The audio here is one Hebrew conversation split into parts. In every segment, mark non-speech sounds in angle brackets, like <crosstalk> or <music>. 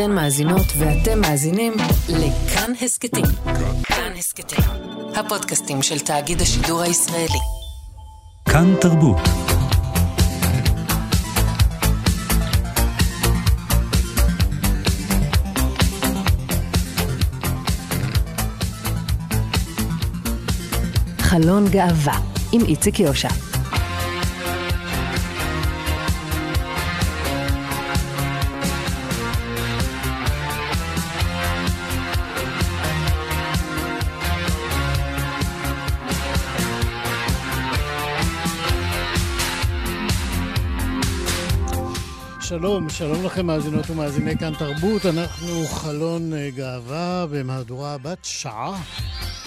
אתן מאזינות ואתם מאזינים לכאן הסכתים. כאן הסכתים, הפודקאסטים של תאגיד השידור הישראלי. כאן תרבות. חלון גאווה עם איציק יושע. שלום, שלום לכם מאזינות ומאזיני כאן תרבות, אנחנו חלון אה, גאווה במהדורה בת שעה.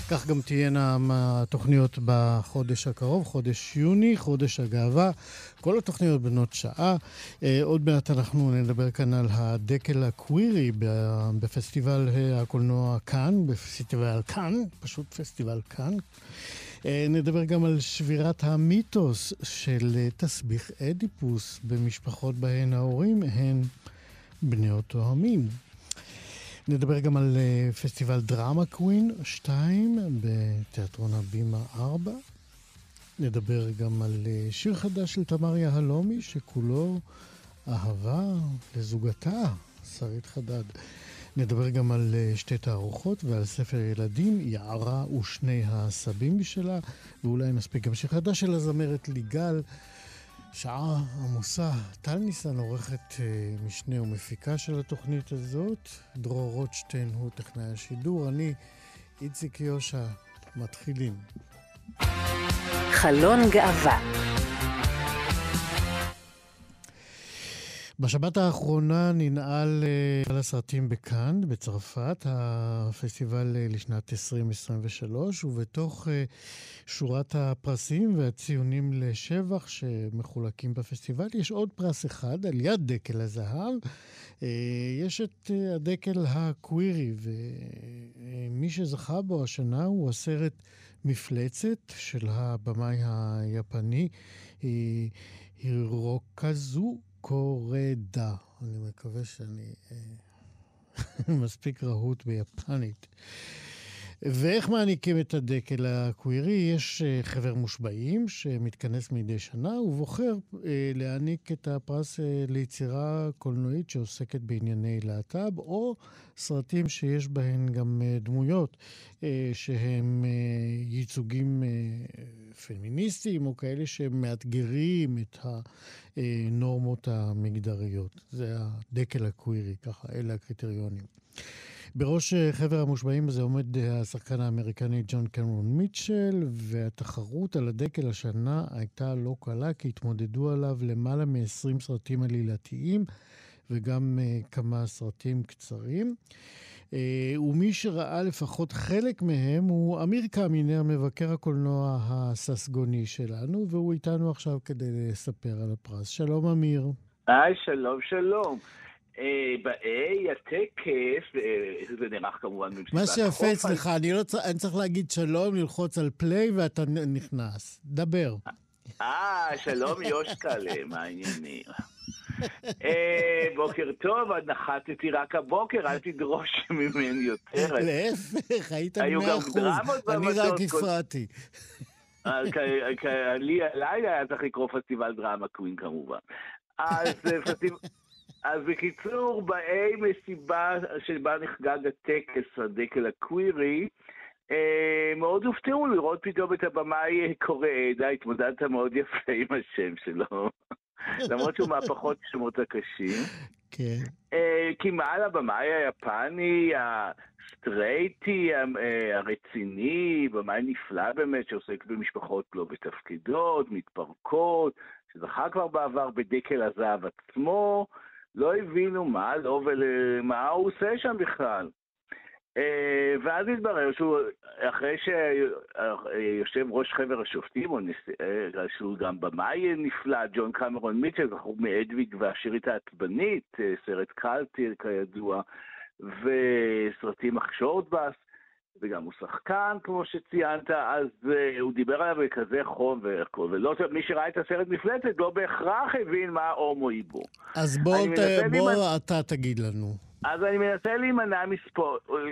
כך גם תהיינה התוכניות בחודש הקרוב, חודש יוני, חודש הגאווה. כל התוכניות בנות שעה. אה, עוד מעט אנחנו נדבר כאן על הדקל הקווירי בפסטיבל הקולנוע כאן, בפסטיבל כאן, פשוט פסטיבל כאן. אה, נדבר גם על שבירת המיתוס של אה, תסביך אדיפוס במשפחות בהן ההורים הם בני אותו המין. נדבר גם על אה, פסטיבל דרמה קווין 2 בתיאטרון הבימה 4. נדבר גם על שיר חדש של תמר יהלומי, שכולו אהבה לזוגתה, שרית חדד. נדבר גם על אה, שתי תערוכות ועל ספר ילדים, יערה ושני הסבים שלה, ואולי נספיק גם שיר חדש של הזמרת ליגל. שעה עמוסה. טל ניסן עורכת uh, משנה ומפיקה של התוכנית הזאת. דרור רוטשטיין הוא טכנאי השידור. אני, איציק יושע, מתחילים. חלון גאווה בשבת האחרונה ננעל על אה, הסרטים בקאנד, בצרפת, הפסטיבל אה, לשנת 2023, ובתוך אה, שורת הפרסים והציונים לשבח שמחולקים בפסטיבל, יש עוד פרס אחד, על יד דקל הזהב. יש את הדקל הקווירי, ומי שזכה בו השנה הוא הסרט מפלצת של הבמאי היפני הירוקזו. קורדה. אני מקווה שאני אה, <laughs> מספיק רהוט ביפנית. ואיך מעניקים את הדקל הקווירי? יש אה, חבר מושבעים שמתכנס מדי שנה ובוחר אה, להעניק את הפרס ליצירה קולנועית שעוסקת בענייני להט"ב, או סרטים שיש בהן גם דמויות שהם ייצוגים פמיניסטיים, או כאלה שמאתגרים את הנורמות המגדריות. זה הדקל הקווירי, ככה, אלה הקריטריונים. בראש אה, חבר המושבעים הזה עומד אה, השחקן האמריקני ג'ון קמרון מיטשל, והתחרות על הדקל השנה הייתה לא קלה, כי התמודדו עליו למעלה מ-20 סרטים עלילתיים וגם uh, כמה סרטים קצרים. Uh, ומי שראה לפחות חלק מהם הוא אמיר קמינר, מבקר הקולנוע הססגוני שלנו, והוא איתנו עכשיו כדי לספר על הפרס. שלום אמיר. היי, שלום, שלום. אה, ב-A הטקס, אה, זה נערך כמובן במסיבת מה שיפה אצלך, אני, לא צריך, אני צריך להגיד שלום, ללחוץ על פליי ואתה נכנס. דבר. אה, שלום יושקלה, מה העניינים? אה, בוקר טוב, נחתתי רק הבוקר, אל תדרוש ממני יותר. להפך, היית מאה אחוז, אני רק הפרעתי. לי הלילה היה צריך לקרוא פסטיבל דרמה קווין כמובן. אז אז בקיצור, ב-A מסיבה שבה נחגג הטקס, הדקל הקווירי, אה, מאוד הופתעו לראות פתאום את הבמאי קורא עדה, התמודדת מאוד יפה עם השם שלו. למרות שהוא מהפחות שמות הקשים. כן. אה, כי מעל הבמאי היפני, הסטרייטי, אה, הרציני, במאי נפלא באמת, שעוסק במשפחות לא בתפקידות, מתפרקות, שזכה כבר בעבר בדקל הזהב עצמו, לא הבינו מה לו ומה הוא עושה שם בכלל. אה, ואז התברר שהוא, אחרי שיושב ראש חבר השופטים. אה, שהוא גם במאי נפלא, ג'ון קמרון מיטשל, זכור מאדוויג והשירית העצבנית, אה, סרט קלטי כידוע, וסרטים אח וגם הוא שחקן, כמו שציינת, אז uh, הוא דיבר עליו בכזה חום והכל, ולא, מי שראה את הסרט מפלצת לא בהכרח הבין מה הומואי בו. אז בוא, ת, בוא מה... אתה תגיד לנו. אז אני מנסה להימנע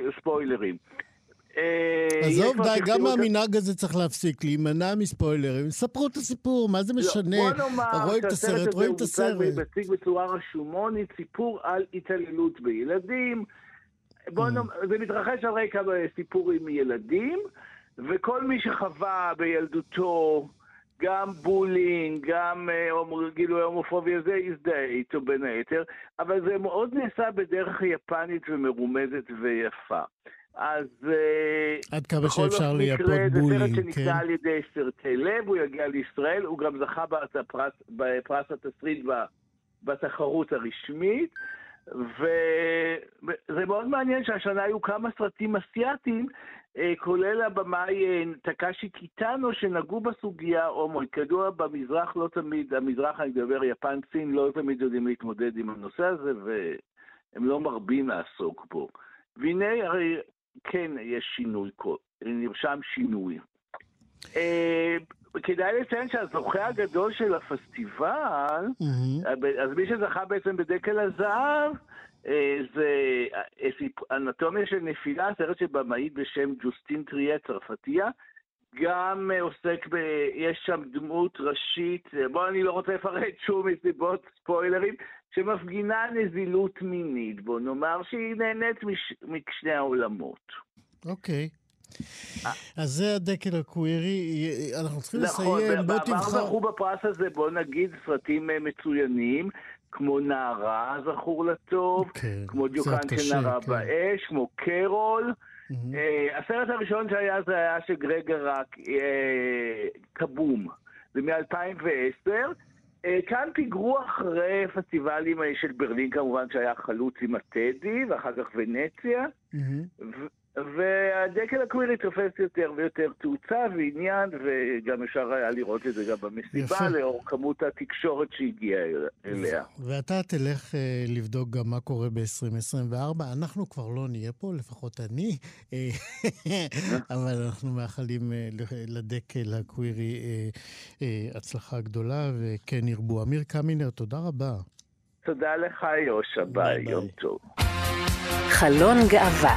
מספוילרים. אה, עזוב, די, גם מהמנהג הזה צריך להפסיק, להימנע מספוילרים. ספרו את הסיפור, מה זה לא, משנה? רואים את הסרט, רואים את הסרט. בוא נאמר מציג בצורה רשומונית סיפור על התעללות בילדים. בוא mm. נאמר, זה מתרחש על רקע סיפור עם ילדים, וכל מי שחווה בילדותו גם bullying, גם אה, גילוי הומופוביה, זה הזדהה איתו בין היתר, אבל זה מאוד נעשה בדרך יפנית ומרומזת ויפה. אז אה, עד כמה שאפשר לייפות בולינג, כן. זה סרט שנקנה על ידי סרטי לב, הוא יגיע לישראל, הוא גם זכה בפרס, בפרס התסריט בתחרות הרשמית, וזה מאוד מעניין שהשנה היו כמה סרטים אסיאתיים, אה, כולל הבמאי אה, טקשי קיטאנו, שנגעו בסוגיה הומואי. כידוע, במזרח לא תמיד, המזרח, אני מדבר יפן, סין, לא תמיד יודעים להתמודד עם הנושא הזה, והם לא מרבים לעסוק בו. והנה, הרי כן יש שינוי, נרשם שינוי. כדאי לציין שהזוכה הגדול של הפסטיבל, אז מי שזכה בעצם בדקל הזהב, אה, זה אה, אנטומיה של נפילה, סרט של במאית בשם ג'וסטין טריה צרפתיה. גם עוסק ב... יש שם דמות ראשית, בוא, אני לא רוצה לפרט שום מסיבות ספוילרים, שמפגינה נזילות מינית, בוא נאמר שהיא נהנית מש... משני העולמות. אוקיי. אה. אז זה הדקל הקווירי, אנחנו צריכים נכון, לסיים, בוא תבחר. נכון, זכו בפרס הזה, בוא נגיד, סרטים אה, מצוינים, כמו נערה, זכור לטוב, כן, כמו דיוקן של נערה כן. באש, כמו קרול. Mm-hmm. Uh, הסרט הראשון שהיה זה היה של גרגר uh, קבום, זה מ-2010. Uh, כאן פיגרו אחרי פסטיבלים של ברלין כמובן שהיה חלוץ עם הטדי, ואחר כך ונציה. Mm-hmm. והדקל הקווירי תופס יותר ויותר תאוצה ועניין, וגם אפשר היה לראות את זה גם במסיבה, יפה. לאור כמות התקשורת שהגיעה אליה. ואתה תלך uh, לבדוק גם מה קורה ב-2024. אנחנו כבר לא נהיה פה, לפחות אני, אה, <laughs> אבל אנחנו מאחלים uh, לדקל הקווירי הצלחה גדולה, וכן ירבו. אמיר קמינר, תודה רבה. תודה לך, יושה, ביי, יום טוב. חלון גאווה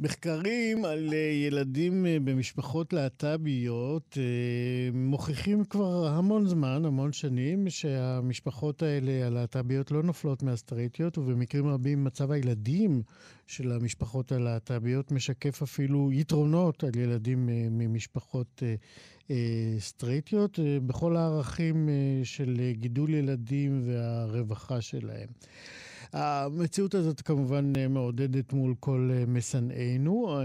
מחקרים על אה, ילדים אה, במשפחות להט"ביות אה, מוכיחים כבר המון זמן, המון שנים, שהמשפחות האלה, הלהט"ביות, לא נופלות מהסטרייטיות, ובמקרים רבים מצב הילדים של המשפחות הלהט"ביות משקף אפילו יתרונות על ילדים ממשפחות סטרייטיות, בכל הערכים של גידול ילדים והרווחה שלהם. המציאות הזאת כמובן מעודדת מול כל משנאינו, אה,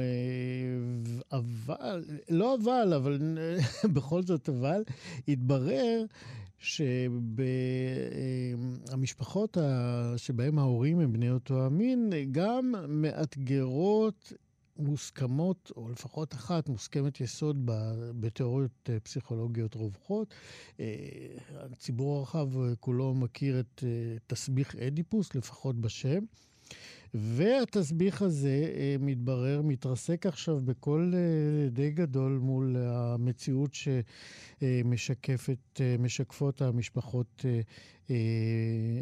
אבל, לא אבל, אבל <laughs> בכל זאת אבל, התברר שבמשפחות שבהם ההורים הם בני אותו המין, גם מאתגרות מוסכמות, או לפחות אחת מוסכמת יסוד בתיאוריות אה, פסיכולוגיות רווחות. אה, הציבור הרחב אה, כולו מכיר את תסביך אדיפוס, לפחות בשם. והתסביך הזה, מתברר, מתרסק עכשיו בקול די גדול מול המציאות שמשקפת, משקפות המשפחות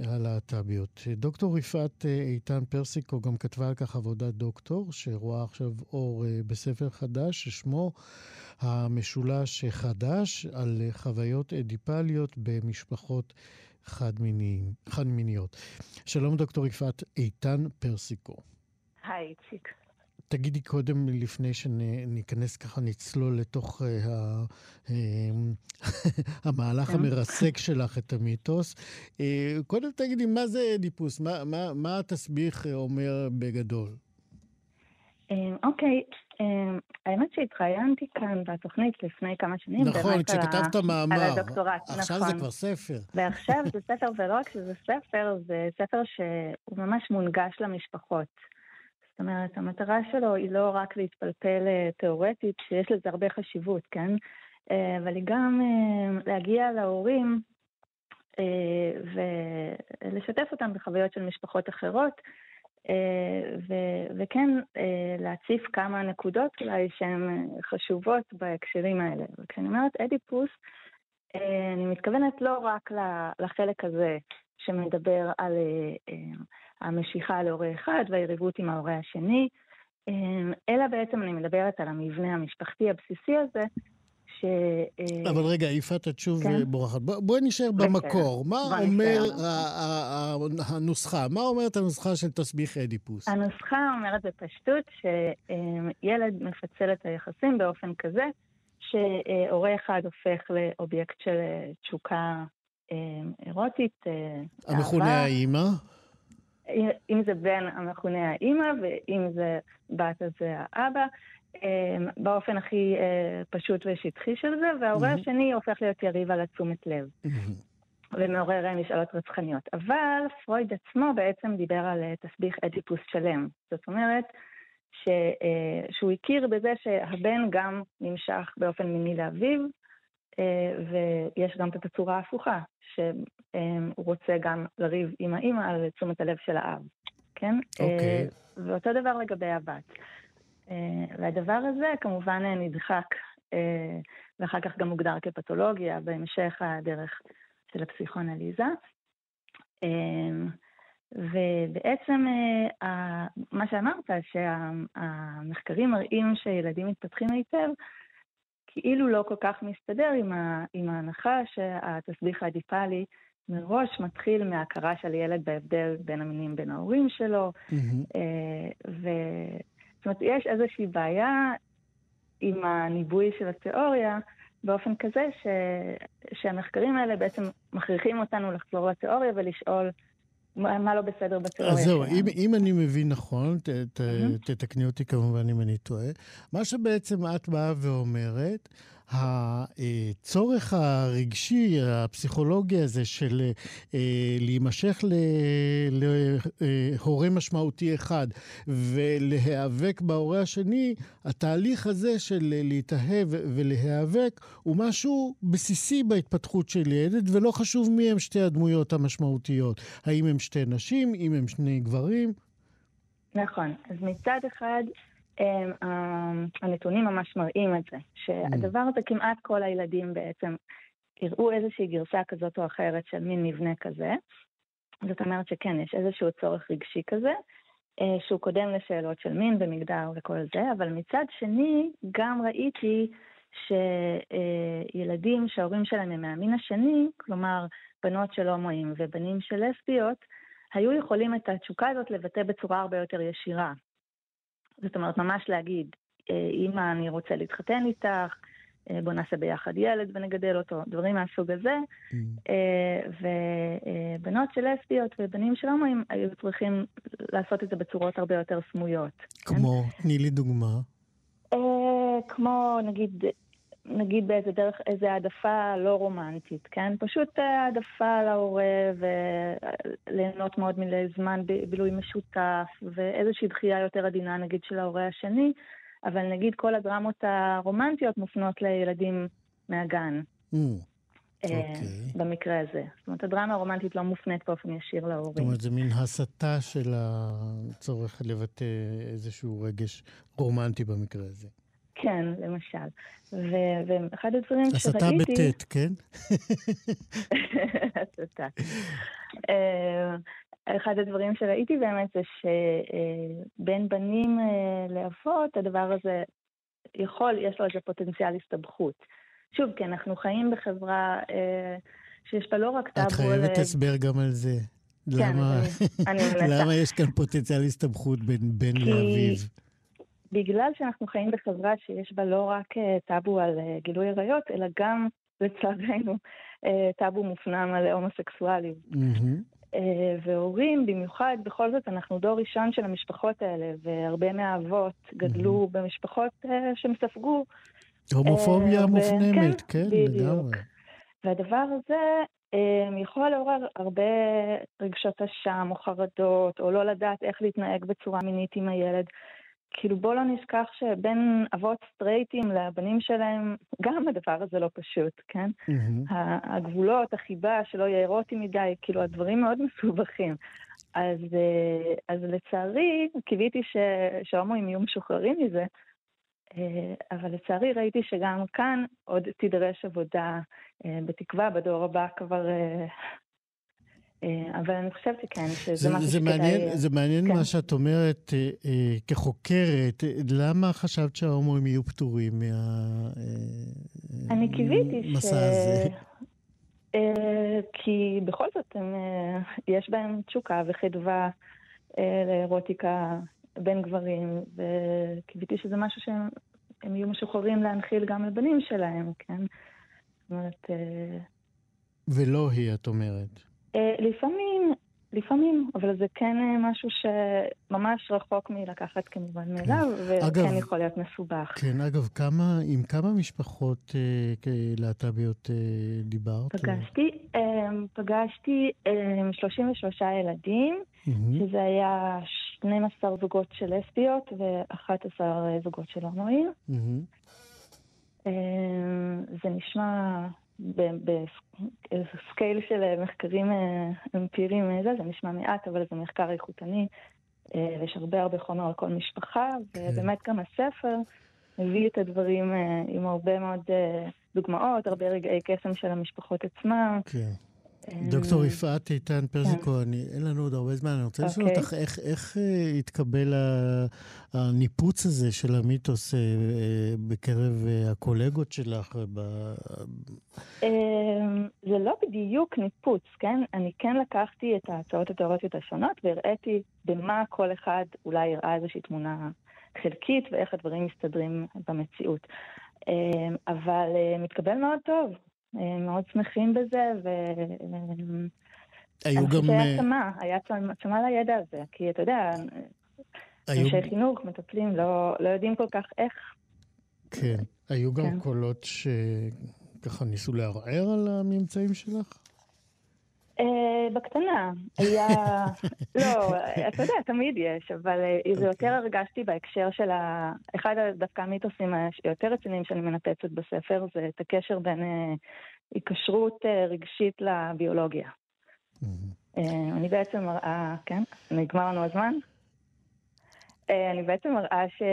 הלהט"ביות. דוקטור יפעת אה, איתן פרסיקו גם כתבה על כך עבודת דוקטור, שרואה עכשיו אור אה, בספר חדש, ששמו המשולש חדש, על חוויות אדיפליות במשפחות חד-מיניות. שלום דוקטור יפעת איתן פרסיקו. היי, איציק. תגידי קודם, לפני שניכנס ככה, נצלול לתוך uh, <laughs> uh, המהלך כן. המרסק שלך את המיתוס. Uh, קודם תגידי, מה זה אדיפוס? מה, מה, מה התסביך אומר בגדול? אוקיי, האמת שהתראיינתי כאן בתוכנית לפני כמה שנים. נכון, כשכתבת מאמר. על הדוקטורט, נכון. עכשיו זה כבר ספר. ועכשיו זה ספר, ולא רק שזה ספר, זה ספר שהוא ממש מונגש למשפחות. זאת אומרת, המטרה שלו היא לא רק להתפלפל אה, תיאורטית, שיש לזה הרבה חשיבות, כן? אה, אבל היא גם אה, להגיע להורים ולשתף אותם בחוויות של משפחות אחרות, וכן להציף כמה נקודות אולי שהן חשובות בהקשרים האלה. וכשאני אומרת אדיפוס, אני מתכוונת לא רק לחלק הזה שמדבר על המשיכה להורה אחד והיריבות עם ההורה השני, אלא בעצם אני מדברת על המבנה המשפחתי הבסיסי הזה, ש... אה, אבל רגע, יפעת, את שוב כן? בורחת. בואי נשאר במקור. מה אומר הנוסחה? מה אומרת הנוסחה של תסביך אדיפוס? הנוסחה אומרת בפשטות שילד מפצל את היחסים באופן כזה שהורה אחד הופך לאובייקט של תשוקה אירוטית, המכונה האימא? אם זה בן המכונה האימא, ואם זה בת אז זה האבא. אמ, באופן הכי אה, פשוט ושטחי של זה, וההורה. השני הופך להיות יריב על התשומת לב. ומעורר משאלות רצחניות. אבל פרויד עצמו בעצם דיבר על אה, תסביך אדיפוס שלם. זאת אומרת, ש, אה, שהוא הכיר בזה שהבן גם נמשך באופן מיני לאביו, ויש גם את הצורה ההפוכה, שהוא רוצה גם לריב עם האימא על תשומת הלב של האב, כן? אוקיי. Okay. ואותו דבר לגבי הבת. אה, והדבר הזה כמובן נדחק, אה, ואחר כך גם מוגדר כפתולוגיה בהמשך הדרך של הפסיכואנליזה. אה, ובעצם מה שאמרת, שהמחקרים מראים שילדים מתפתחים היטב, כאילו לא כל כך מסתדר עם, ה, עם ההנחה שהתסביך האדיפלי מראש מתחיל מהכרה של ילד בהבדל בין המינים בין ההורים שלו, mm-hmm. ו... זאת אומרת, יש איזושהי בעיה עם הניבוי של התיאוריה, באופן כזה ש... שהמחקרים האלה בעצם מכריחים אותנו לחזור לתיאוריה ולשאול מה, מה לא בסדר בתיאוריה. אז זהו, אם, אם אני מבין נכון, ת, ת, mm-hmm. תתקני אותי כמובן אם אני טועה, מה שבעצם את באה ואומרת, הצורך הרגשי, הפסיכולוגי הזה של אה, להימשך להורה משמעותי אחד ולהיאבק בהורה השני, התהליך הזה של להתאהב ולהיאבק הוא משהו בסיסי בהתפתחות של ילד, ולא חשוב מי הם שתי הדמויות המשמעותיות. האם הם שתי נשים, אם הם שני גברים. נכון. אז מצד אחד, הנתונים ממש מראים את זה, שהדבר הזה כמעט כל הילדים בעצם יראו איזושהי גרסה כזאת או אחרת של מין מבנה כזה. זאת אומרת שכן, יש איזשהו צורך רגשי כזה, אה, שהוא קודם לשאלות של מין ומגדר וכל זה, אבל מצד שני, גם ראיתי שילדים שההורים שלהם הם מהמין השני, כלומר בנות של הומואים ובנים של לסביות, היו יכולים את התשוקה הזאת לבטא בצורה הרבה יותר ישירה. זאת אומרת, ממש להגיד, אמא, אה, אני רוצה להתחתן איתך, אה, בוא נעשה ביחד ילד ונגדל אותו, דברים מהסוג הזה. Mm. אה, ובנות של לסביות ובנים של הומואים היו צריכים לעשות את זה בצורות הרבה יותר סמויות. כמו, כן? תני לי דוגמה. כמו, נגיד, נגיד באיזה דרך, איזה העדפה לא רומנטית, כן? פשוט העדפה להורה וליהנות מאוד מזמן בילוי משותף ואיזושהי דחייה יותר עדינה נגיד של ההורה השני, אבל נגיד כל הדרמות הרומנטיות מופנות לילדים מהגן. Mm. Okay. אוקיי. במקרה הזה. זאת אומרת, הדרמה הרומנטית לא מופנית באופן ישיר להורים. זאת אומרת, זה מין הסתה של הצורך לבטא איזשהו רגש רומנטי במקרה הזה. כן, למשל. ו- ואחד הדברים שראיתי... הסתה בטית, כן? <laughs> הסתה. אה, אחד הדברים שראיתי באמת זה שבין בנים אה, לאבות, הדבר הזה יכול, יש לו איזה פוטנציאל הסתבכות. שוב, כי אנחנו חיים בחברה אה, שיש בה לא רק טאבו... את חייבת הסבר גם על זה. כן, למה. <laughs> למה יש כאן פוטנציאל הסתבכות בין בן. לאביו? בגלל שאנחנו חיים בחברה שיש בה לא רק אה, טאבו על אה, גילוי עריות, אלא גם, לצערנו, אה, טאבו מופנם על הומוסקסואלים. Mm-hmm. והורים, במיוחד, בכל זאת, אנחנו דור ראשון של המשפחות האלה, והרבה מהאבות גדלו mm-hmm. במשפחות שהם ספגו. הומופוביה מופנמת, כן, כן לגמרי. והדבר הזה יכול לעורר הרבה רגשות אשם או חרדות, או לא לדעת איך להתנהג בצורה מינית עם הילד. כאילו בוא לא נשכח שבין אבות סטרייטים לבנים שלהם, גם הדבר הזה לא פשוט, כן? Mm-hmm. הגבולות, החיבה, שלא יהיה אירוטי מדי, כאילו הדברים מאוד מסובכים. אז, אה, אז לצערי, קיוויתי שההומואים יהיו משוחררים מזה, אבל לצערי ראיתי שגם כאן עוד תידרש עבודה, בתקווה בדור הבא כבר אה, אבל אני חושבת שכן, שזה זה, משהו זה שכדאי... מעניין, זה מעניין כן. מה שאת אומרת אה, אה, כחוקרת. למה חשבת שההומואים יהיו פטורים מהמסע אה, אני קיוויתי ש... הזה? אה, כי בכל זאת הם, אה, יש בהם תשוקה וחדווה אה, לאירוטיקה בין גברים, וקיוויתי שזה משהו שהם יהיו משוחררים להנחיל גם לבנים שלהם, כן? זאת אומרת... אה... ולא היא, את אומרת. אה, לפעמים, לפעמים, אבל זה כן אה, משהו שממש רחוק מלקחת כמובן מאליו, כן. וכן יכול להיות מסובך. כן, אגב, כמה, עם כמה משפחות אה, להט"ביות אה, דיברת? פגשתי, אה, פגשתי אה, 33 ילדים, mm-hmm. שזה היה 12 זוגות של לסביות ו-11 זוגות של הומואים. Mm-hmm. אה, זה נשמע בסקייל של מחקרים אה, אמפיריים, אה, זה, זה נשמע מעט, אבל זה מחקר איכותני. אה, יש הרבה הרבה חומר על כל משפחה, כן. ובאמת גם הספר מביא את הדברים עם הרבה מאוד דוגמאות, הרבה רגעי קסם של המשפחות עצמם. כן. דוקטור יפעת איתן פרזיקו, כן. אני, אין לנו עוד הרבה זמן, אני רוצה לשאול אוקיי. אותך איך, איך אה, התקבל הניפוץ הזה של המיתוס אה, אה, בקרב הקולגות שלך? ב... אמ, זה לא בדיוק ניפוץ, כן? אני כן לקחתי את ההצעות התיאורטיות השונות והראיתי במה כל אחד אולי יראה איזושהי תמונה חלקית ואיך הדברים מסתדרים במציאות. אמ, אבל מתקבל מאוד טוב. מאוד שמחים בזה, ו... היו גם... אני חושבת שהיה היה צמא לידע הזה, כי אתה יודע, אנשי חינוך, מטפלים, לא, לא יודעים כל כך איך. כן. היו גם כן. קולות שככה ניסו לערער על הממצאים שלך? אה, בקטנה. היה... לא, אתה יודע, תמיד יש, אבל אה, זה אוקיי. יותר הרגשתי בהקשר של ה... אחד דווקא המיתוסים היותר רציניים שאני מנפצת בספר, זה את הקשר בין אה, היקשרות רגשית לביולוגיה. אני בעצם מראה, כן? נגמר לנו הזמן? אני בעצם מראה ש,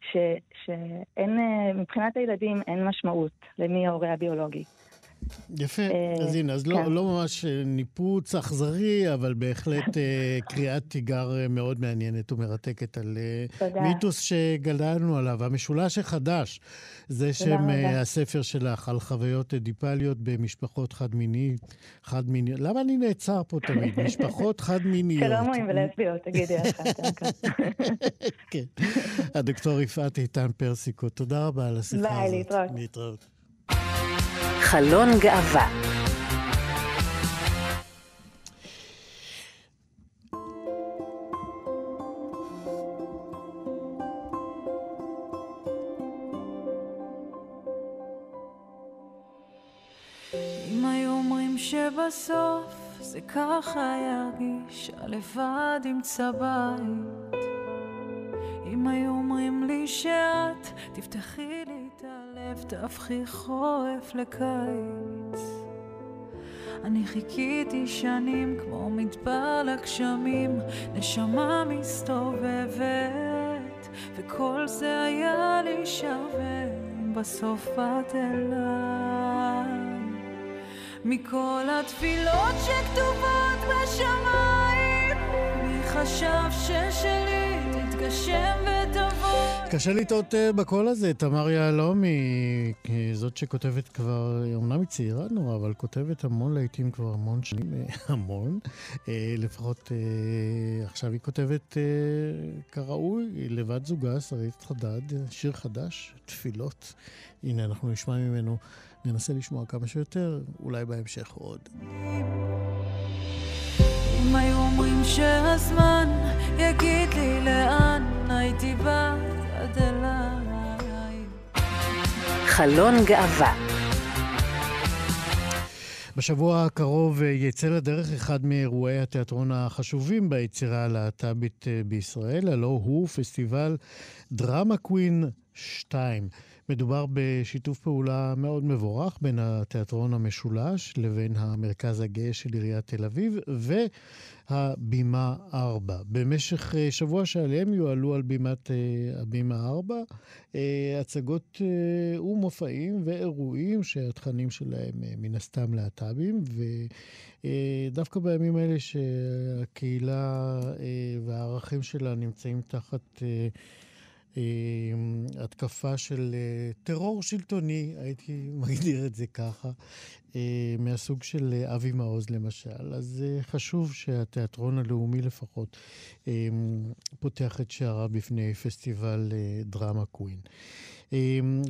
ש, שאין, מבחינת הילדים אין משמעות למי ההורה הביולוגי. יפה, אה, אז הנה, אז לא, כן. לא ממש אה, ניפוץ אכזרי, אבל בהחלט אה, קריאת תיגר מאוד מעניינת ומרתקת על מיתוס שגדלנו עליו. המשולש החדש, זה שם הספר שלך, על חוויות אדיפליות במשפחות חד-מיניות. חד מיני למה אני נעצר פה תמיד? משפחות <laughs> חד-מיניות. כרמואים ולסביות, תגידי אחת. <laughs> כן. הדוקטור יפעת איתן פרסיקו, תודה רבה על השיחה הזאת. ביי, להתראות. להתראות. חלון גאווה שבסוף זה ככה ירגיש, הלבד ימצא בית. אם היו אומרים לי שאת תפתחי לי הלב, תהפכי חורף לקיץ. אני חיכיתי שנים כמו מדבר לגשמים, נשמה מסתובבת, וכל זה היה לי שווה, בסוף באת אליי. מכל התפילות שכתובות בשמיים, מי חשב ששלי תתגשם ותבוא קשה לטעות אה, בקול הזה. תמר יהלומי, זאת שכותבת כבר, אמנם היא צעירה נורא, אבל כותבת המון לעיתים כבר המון שנים, אה, <laughs> המון. אה, לפחות עכשיו היא כותבת כראוי, לבד זוגה, שרית חדד, שיר חדש, תפילות. הנה, אנחנו נשמע ממנו, ננסה לשמוע כמה שיותר, אולי בהמשך עוד. אם היו אומרים שהזמן יגיד לי לאן הייתי בא חלון גאווה בשבוע הקרוב יצא לדרך אחד מאירועי התיאטרון החשובים ביצירה הלהט"בית בישראל, הלא הוא פסטיבל דרמה קווין 2. מדובר בשיתוף פעולה מאוד מבורך בין התיאטרון המשולש לבין המרכז הגאה של עיריית תל אביב והבימה 4. במשך אה, שבוע שעליהם יועלו על בימת אה, הבימה 4 אה, הצגות ומופעים ואירועים שהתכנים שלהם מן הסתם להט"בים, ודווקא בימים האלה שהקהילה והערכים שלה נמצאים תחת... התקפה של אה, טרור שלטוני, הייתי <laughs> מגדיר את זה ככה, אה, מהסוג של אה, אבי מעוז למשל. אז חשוב שהתיאטרון הלאומי לפחות פותח את שעריו בפני פסטיבל דרמה קווין.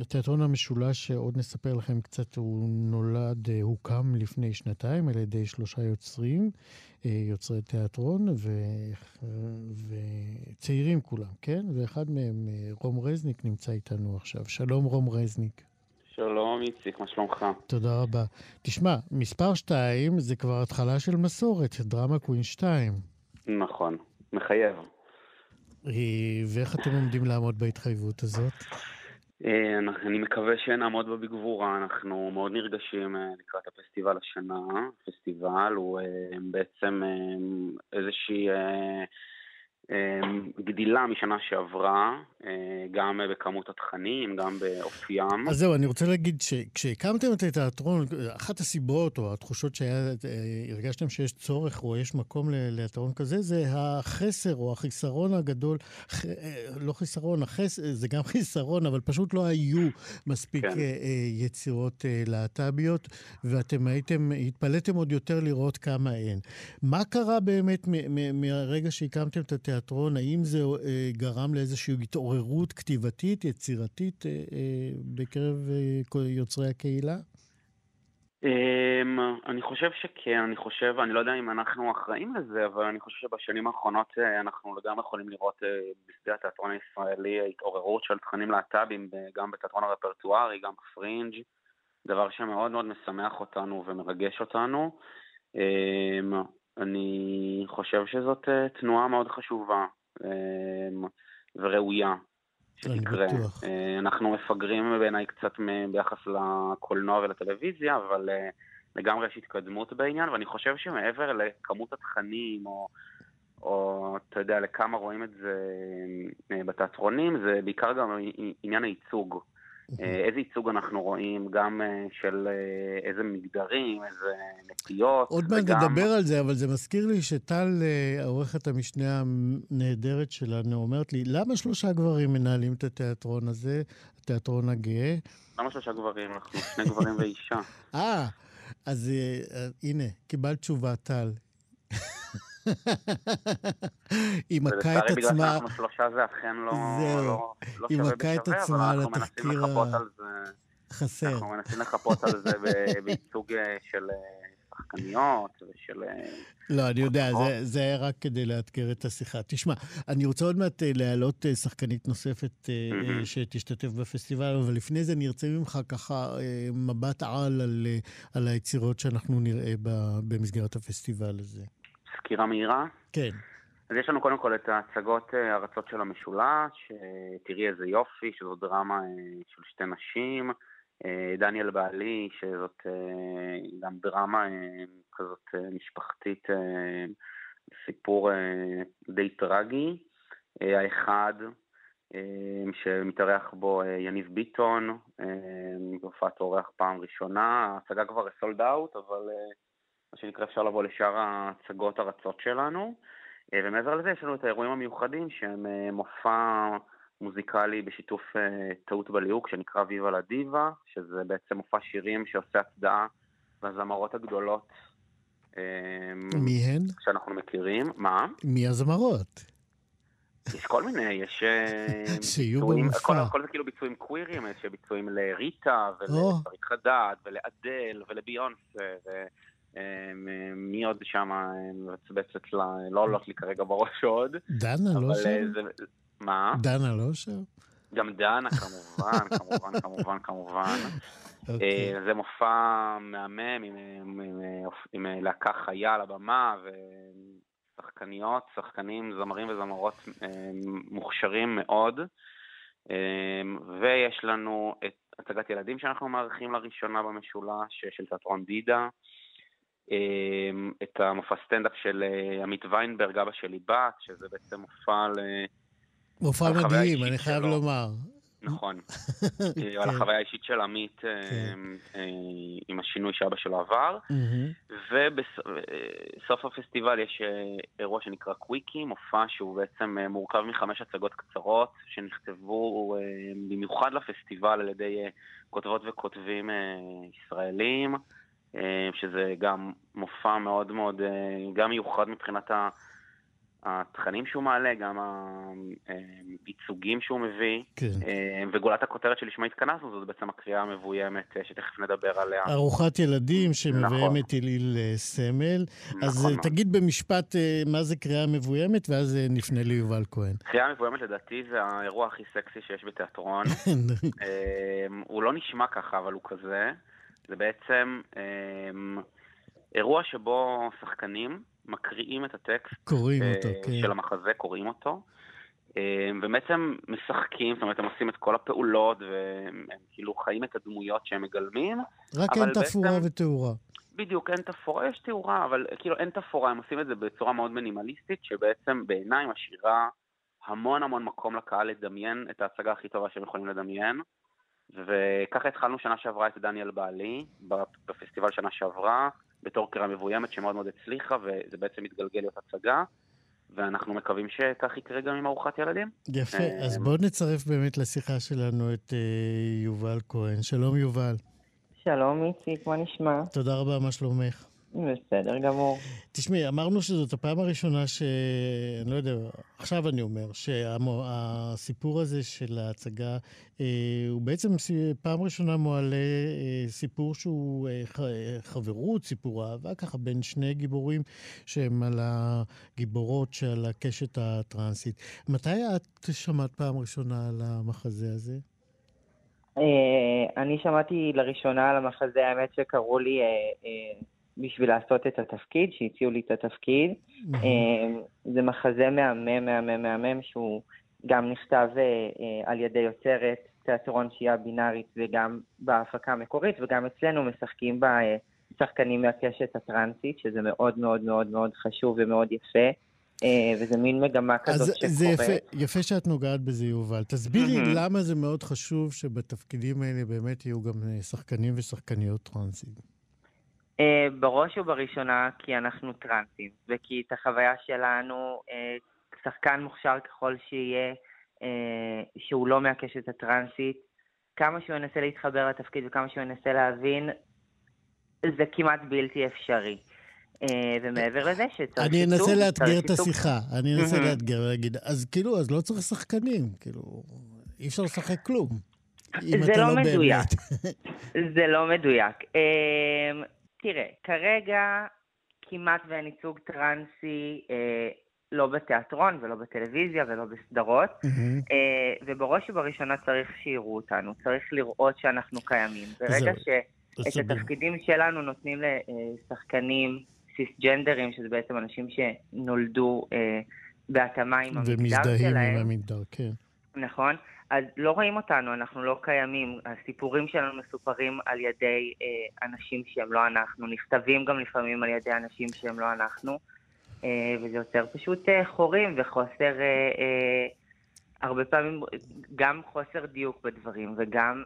התיאטרון המשולש, עוד נספר לכם קצת, הוא נולד, הוקם לפני שנתיים על ידי שלושה יוצרים. יוצרי תיאטרון ו... וצעירים כולם, כן? ואחד מהם, רום רזניק, נמצא איתנו עכשיו. שלום, רום רזניק. שלום, איציק, מה שלומך? תודה רבה. תשמע, מספר שתיים זה כבר התחלה של מסורת, דרמה קווין שתיים. נכון, מחייב. אה, ואיך אתם עומדים לעמוד בהתחייבות הזאת? אה, אני מקווה שנעמוד בה בגבורה, אנחנו מאוד נרגשים אה, לקראת הפסטיבל השנה. הפסטיבל הוא אה, בעצם איזושהי גדילה משנה שעברה, אה, גם בכמות התכנים, גם באופיים. אז זהו, אני רוצה להגיד שכשהקמתם את התיאטרון, אחת הסיבות או התחושות שהרגשתם שיש צורך או יש מקום לתיאטרון כזה, זה החסר או החיסרון הגדול, אה, לא חיסרון, החס, זה גם <laughs> חיסרון, אבל פשוט לא היו מספיק כן. אה, יצירות להט"ביות, ואתם הייתם, התפלאתם עוד יותר לראות כמה אין. מה קרה באמת מהרגע שהקמתם את התיאטרון? התיאטרון, האם זה אה, גרם לאיזושהי התעוררות כתיבתית, יצירתית, אה, אה, בקרב יוצרי הקהילה? Um, אני חושב שכן, אני חושב, אני לא יודע אם אנחנו אחראים לזה, אבל אני חושב שבשנים האחרונות אנחנו לגמרי יכולים לראות בשדה התיאטרון הישראלי התעוררות של תכנים להט"בים, גם בתיאטרון הרפרטוארי, גם בפרינג', דבר שמאוד מאוד משמח אותנו ומרגש אותנו. אני חושב שזאת אה, תנועה מאוד חשובה אה, וראויה שתקרה. אה, אנחנו מפגרים בעיניי קצת ביחס לקולנוע ולטלוויזיה, אבל לגמרי יש התקדמות בעניין, ואני חושב שמעבר לכמות התכנים, או, או אתה יודע, לכמה רואים את זה בתיאטרונים, זה בעיקר גם עניין הייצוג. אה, איזה ייצוג אנחנו רואים, גם אה, של אה, איזה מגדרים, איזה נטיות. עוד מעט וגם... נדבר על זה, אבל זה מזכיר לי שטל, עורכת המשנה הנהדרת שלנו, אומרת לי, למה שלושה גברים מנהלים את התיאטרון הזה, התיאטרון הגאה? למה שלושה גברים? אנחנו שני גברים ואישה. <laughs> אה, אז הנה, קיבלת תשובה, טל. <laughs> היא מכה את עצמה... בגלל שאנחנו שלושה זה אכן לא, לא, לא היא מכה את עצמה על התחקיר ה... חסר. אנחנו מנסים לחפות על זה <laughs> בייצוג אה, של אה, שחקניות ושל... אה, לא, אני יודע, זה, זה רק כדי לאתגר את השיחה. תשמע, אני רוצה עוד מעט להעלות שחקנית נוספת שתשתתף בפסטיבל, אבל לפני זה אני ארצה ממך ככה מבט על על, על היצירות שאנחנו נראה במסגרת הפסטיבל הזה. סקירה מהירה? כן. אז יש לנו קודם כל את ההצגות ארצות אה, של המשולש, תראי איזה יופי, שזו דרמה אה, של שתי נשים, אה, דניאל בעלי, שזאת גם דרמה כזאת משפחתית, סיפור די טרגי. האחד, שמתארח בו יניב ביטון, בהופעת אורח פעם ראשונה, ההצגה כבר סולד אאוט, אבל מה שנקרא אפשר לבוא לשאר ההצגות הרצות שלנו. אה, ומעבר לזה יש לנו את האירועים המיוחדים שהם אה, מופע מוזיקלי בשיתוף אה, טעות בליהוק שנקרא ויבה לדיבה, שזה בעצם מופע שירים שעושה הצדעה לזמרות הגדולות. מי הן? שאנחנו מכירים. מה? מי הזמרות? יש כל מיני, יש... <laughs> שיהיו במופע. הכל, הכל זה כאילו ביצועים קווירים, יש ביצועים לריטה, ולפריט חדד, ולאדל, ולביונסה, מי עוד שם מבצבצת לה, לא עולות לי כרגע בראש עוד. דנה לא שם? זה, מה? דנה לא שם? גם דנה כמובן, כמובן, <laughs> כמובן, כמובן. Okay. אוקיי. זה מופע מהמם עם, עם, עם, עם להקה חיה על הבמה ושחקניות, שחקנים, זמרים וזמרות מוכשרים מאוד. ויש לנו את הצגת ילדים שאנחנו מארחים לראשונה במשולש, של תיאטרון דידה. את המופע סטנדאפ של עמית ויינברג, אבא שלי בת, שזה בעצם מופע ל... מופע מדהים, אני חייב לומר. נכון. <laughs> על כן. החוויה האישית של עמית כן. אה, אה, עם השינוי שאבא שלו עבר. ובסוף הפסטיבל יש אה, אירוע שנקרא קוויקי, מופע שהוא בעצם מורכב מחמש הצגות קצרות, שנכתבו במיוחד לפסטיבל על ידי כותבות וכותבים ישראלים, שזה גם מופע מאוד מאוד, גם מיוחד מבחינת. התכנים שהוא מעלה, גם הייצוגים שהוא מביא, כן. אה, וגולת הכותרת שלשמה התכנסנו, זאת בעצם הקריאה המבוימת, אה, שתכף נדבר עליה. ארוחת ילדים שמביימת נכון. אליל אה, סמל. נכון. אז נכון. תגיד במשפט מה זה קריאה מבוימת, ואז נפנה ליובל כהן. קריאה מבוימת לדעתי זה האירוע הכי סקסי שיש בתיאטרון. <laughs> הוא לא נשמע ככה, אבל הוא כזה. זה בעצם אירוע שבו שחקנים, מקריאים את הטקסט קוראים uh, אותו, כן. של המחזה, קוראים אותו, uh, ובעצם משחקים, זאת אומרת, הם עושים את כל הפעולות, והם כאילו חיים את הדמויות שהם מגלמים. רק אין תפאורה בעצם... ותאורה. בדיוק, אין תפאורה, יש תאורה, אבל כאילו אין תפאורה, הם עושים את זה בצורה מאוד מינימליסטית, שבעצם בעיניי משאירה המון המון מקום לקהל לדמיין את ההצגה הכי טובה שהם יכולים לדמיין. וככה התחלנו שנה שעברה את דניאל בעלי, בפסטיבל שנה שעברה, בתור קריאה מבוימת שמאוד מאוד הצליחה, וזה בעצם מתגלגל להיות הצגה. ואנחנו מקווים שכך יקרה גם עם ארוחת ילדים. יפה, אז בואו נצרף באמת לשיחה שלנו את uh, יובל כהן. שלום יובל. שלום איציק, מה נשמע? תודה רבה, מה שלומך? בסדר גמור. תשמעי, אמרנו שזאת הפעם הראשונה ש... אני לא יודע, עכשיו אני אומר, שהסיפור הזה של ההצגה אה, הוא בעצם פעם ראשונה מועלה אה, סיפור שהוא אה, חברות, סיפור אהבה, ככה בין שני גיבורים שהם על הגיבורות שעל הקשת הטרנסית. מתי את שמעת פעם ראשונה על המחזה הזה? אני שמעתי לראשונה על המחזה, האמת שקראו לי בשביל לעשות את התפקיד, שהציעו לי את התפקיד. אמ, זה מחזה מהמם, מהמם, מהמם, שהוא גם נכתב אה, אה, על ידי יוצרת תיאטרון שהיא הבינארית וגם בהפקה המקורית, וגם אצלנו משחקים בה אה, שחקנים מהקשת הטרנסית, שזה מאוד מאוד מאוד מאוד חשוב ומאוד יפה. וזה מין מגמה כזאת שקורית. אז זה יפה, יפה שאת נוגעת בזה, יובל. תסבירי mm-hmm. למה זה מאוד חשוב שבתפקידים האלה באמת יהיו גם שחקנים ושחקניות טרנסים. Uh, בראש ובראשונה כי אנחנו טרנסים, וכי את החוויה שלנו, uh, שחקן מוכשר ככל שיהיה, uh, שהוא לא מהקשת הטרנסית, כמה שהוא ינסה להתחבר לתפקיד וכמה שהוא ינסה להבין, זה כמעט בלתי אפשרי. ומעבר לזה שצריך אני אנסה לאתגר את השיחה, אני אנסה לאתגר ולהגיד, אז כאילו, אז לא צריך שחקנים, כאילו, אי אפשר לשחק כלום. זה לא, לא מדויק. <laughs> זה לא מדויק. תראה, כרגע כמעט ואין ייצוג טרנסי אה, לא בתיאטרון ולא בטלוויזיה ולא בסדרות, mm-hmm. אה, ובראש ובראשונה צריך שיראו אותנו, צריך לראות שאנחנו קיימים. ברגע שאת התפקידים שלנו נותנים לשחקנים סיסג'נדרים, שזה בעצם אנשים שנולדו אה, בהתאמה עם המגדר שלהם. ומזדהים עם המגדר, כן. נכון. אז לא רואים אותנו, אנחנו לא קיימים. הסיפורים שלנו מסופרים על ידי אה, אנשים שהם לא אנחנו, נכתבים גם לפעמים על ידי אנשים שהם לא אנחנו, אה, וזה יוצר פשוט אה, חורים וחוסר... אה, אה, הרבה פעמים גם חוסר דיוק בדברים, וגם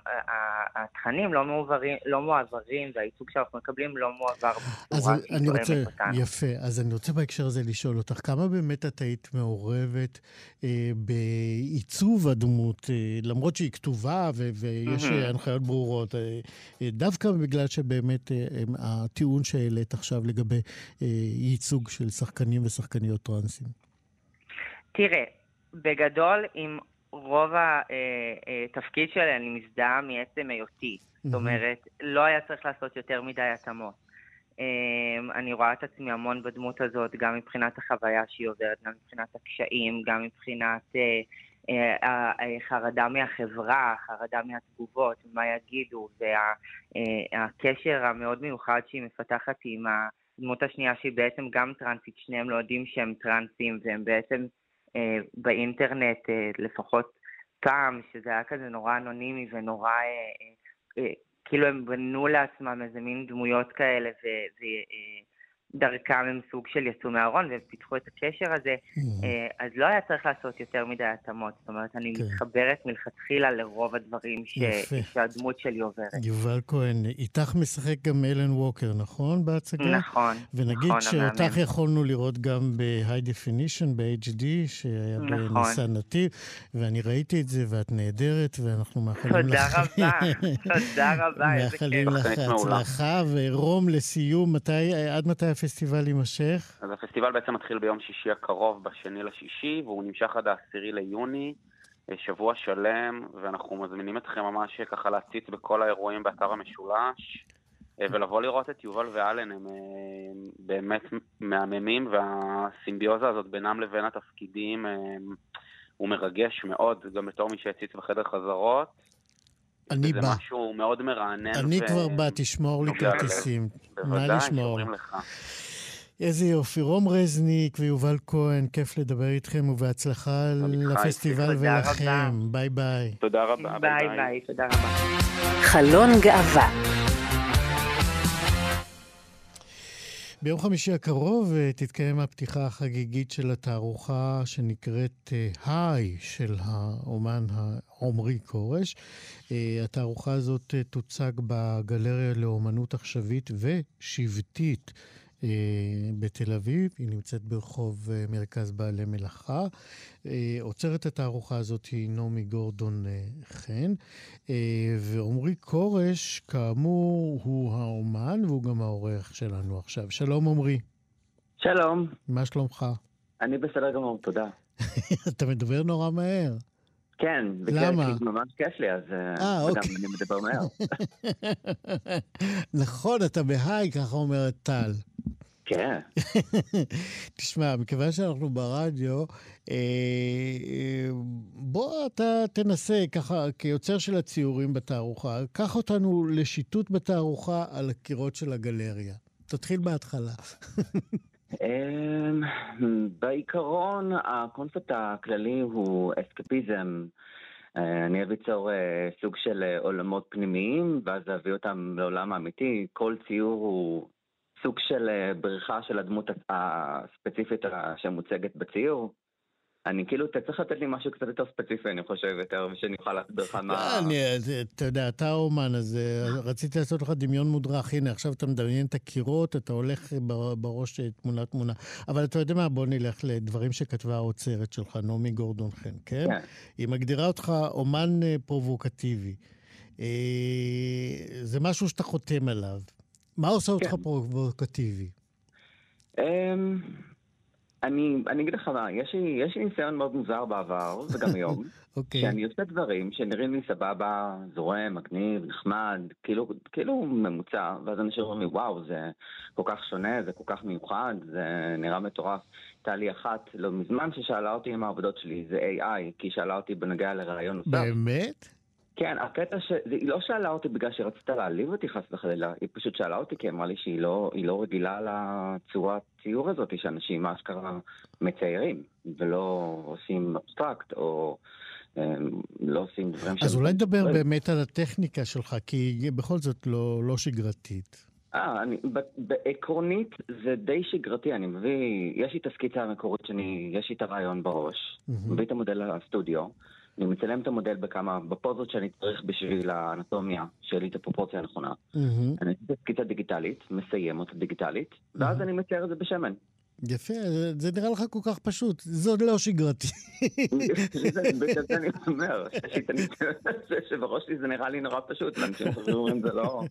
התכנים לא מועברים, לא מועברים והייצוג שאנחנו מקבלים לא מועבר בצורה שהיא תורמת אותנו. יפה. אז אני רוצה בהקשר הזה לשאול אותך, כמה באמת את היית מעורבת אה, בעיצוב הדמות, אה, למרות שהיא כתובה ו- ויש mm-hmm. הנחיות ברורות, אה, אה, דווקא בגלל שבאמת אה, הטיעון שהעלית עכשיו לגבי אה, ייצוג של שחקנים ושחקניות טרנסים? תראה, בגדול, עם רוב התפקיד שלי אני מזדהה מעצם היותי. זאת אומרת, לא היה צריך לעשות יותר מדי התאמות. אמ, אני רואה את עצמי המון בדמות הזאת, גם מבחינת החוויה שהיא עוברת, גם מבחינת הקשיים, גם מבחינת אה, אה, החרדה מהחברה, החרדה מהתגובות, מה יגידו, והקשר המאוד מיוחד שהיא מפתחת עם הדמות השנייה שהיא בעצם גם טרנסית, שניהם לא יודעים שהם טרנסים, והם בעצם אה, באינטרנט, אה, לפחות פעם, שזה היה כזה נורא אנונימי ונורא... אה, אה, אה, כאילו הם בנו לעצמם איזה מין דמויות כאלה, ודרכם הם סוג של יצאו מהארון ופיתחו את הקשר הזה, Mm-hmm. אה, אז לא היה צריך לעשות יותר מדי התאמות. זאת אומרת, אני כן. מתחברת מלכתחילה לרוב הדברים ש... שהדמות שלי עוברת. יובל כהן, איתך משחק גם אלן ווקר, נכון? בהצגה? נכון, ונגיד נכון, שאותך המאמן. יכולנו לראות גם ב-high definition, ב-HD, שהיה נכון. בניסן נתיב, ואני ראיתי את זה, ואת נהדרת, ואנחנו מאחלים לך... תודה רבה, <laughs> תודה רבה, איזה מאחלים כיף. לך שחקנית מעולה. הצלחה, ורום, לסיום, מתי, עד מתי הפסטיבל יימשך? אז הפסטיבל בעצם מתחיל ביום שישי הקרוב, בשני לשישי, והוא נמשך עד העשירי ליוני, אה, שבוע שלם, ואנחנו מזמינים אתכם ממש ככה להציץ בכל האירועים באתר המשולש, אה, ולבוא לראות את יובל ואלן, הם אה, באמת מהממים, והסימביוזה הזאת בינם לבין התפקידים אה, הוא מרגש מאוד, גם בתור מי שהציץ בחדר חזרות. אני זה בא. משהו מאוד מרענן. אני ו- כבר בא, תשמור לי. כרטיסים. נא בוודאי, לשמור. איזה יופי. רום רזניק ויובל כהן, כיף לדבר איתכם, ובהצלחה לפסטיבל ולכם. ביי ביי. תודה רבה, ביי ביי, תודה רבה. חלון גאווה. ביום חמישי הקרוב אה, תתקיים הפתיחה החגיגית של התערוכה שנקראת אה, היי של האומן העומרי כורש. אה, התערוכה הזאת תוצג בגלריה לאומנות עכשווית ושבטית בתל אביב. היא נמצאת ברחוב אה, מרכז בעלי מלאכה. אה, עוצרת התערוכה הזאת היא נעמי גורדון אה, חן. אה, ועמרי כורש, כאמור, הוא האומן והוא גם העורך שלנו עכשיו. שלום עמרי, שלום, מה שלומך? אני בסדר גמור, תודה. <laughs> אתה מדבר נורא מהר. כן, למה? כי ממש כיף לי, אז אה, אה, וגם אוקיי. אני מדבר מהר. <laughs> נכון, אתה בהיי, ככה אומרת טל. כן, <laughs> תשמע, מכיוון שאנחנו ברדיו, אה, אה, בוא אתה תנסה, ככה, כיוצר של הציורים בתערוכה, קח אותנו לשיטוט בתערוכה על הקירות של הגלריה. תתחיל בהתחלה. <laughs> אמ, בעיקרון הקונספט הכללי הוא אסקפיזם. אה, אני אוהב ליצור סוג של עולמות פנימיים, ואז להביא אותם לעולם האמיתי. כל ציור הוא סוג של אה, בריחה של הדמות הספציפית שמוצגת בציור. אני כאילו, אתה צריך לתת לי משהו קצת יותר ספציפי, אני חושב, יותר, ושאני אוכל להסביר לך מה... אני, אתה יודע, אתה האומן, אז אה, רציתי לעשות לך דמיון מודרך. הנה, עכשיו אתה מדמיין את הקירות, אתה הולך בר- בראש אה, תמונה-תמונה. אבל אתה יודע מה, בוא נלך לדברים שכתבה האוצרת שלך, נעמי גורדון חן, כן? כן. היא מגדירה אותך אומן פרובוקטיבי. זה משהו שאתה חותם עליו. מה עושה אותך כן. פרובוקטיבי? אמ, אני, אני אגיד לך מה, יש לי, יש לי ניסיון מאוד מוזר בעבר, וגם היום, <laughs> אוקיי. שאני עושה דברים שנראים לי סבבה, זורם, מגניב, נחמד, כאילו, כאילו ממוצע, ואז אנשים אומרים לי, וואו, זה כל כך שונה, זה כל כך מיוחד, זה נראה מטורף. הייתה לי אחת לא מזמן ששאלה אותי אם העבודות שלי זה AI, כי היא שאלה אותי בנוגע לרעיון נוסף. באמת? כן, הקטע ש... היא לא שאלה אותי בגלל שהיא רצתה להעליב אותי חס וחלילה, היא פשוט שאלה אותי כי אמרה לי שהיא לא, לא רגילה לצורת ציור הזאת שאנשים אשכרה מציירים, ולא עושים אבסטרקט, או הם, לא עושים דברים אז שהם- אולי נדבר באמת על הטכניקה שלך, כי היא בכל זאת לא לא שגרתית. אה, אני, בעקרונית זה די שגרתי, אני מביא, יש לי את הסקיצה המקורית שאני, יש לי את הרעיון בראש, מהמם. מביא את המודל לסטודיו, אני מצלם את המודל בכמה, בפוזות שאני צריך בשביל האנטומיה, שיהיה לי את הפרופורציה הנכונה. אני עושה סקיצה דיגיטלית, מסיים אותה דיגיטלית, ואז אני מצייר את זה בשמן. יפה, זה- נראה לך כל כך פשוט. זה עוד לא שגרתי. זה- בגלל זה אני אומר, את שבראש שלי זה נראה לי נורא פשוט, ואנשים אומרים זה לא...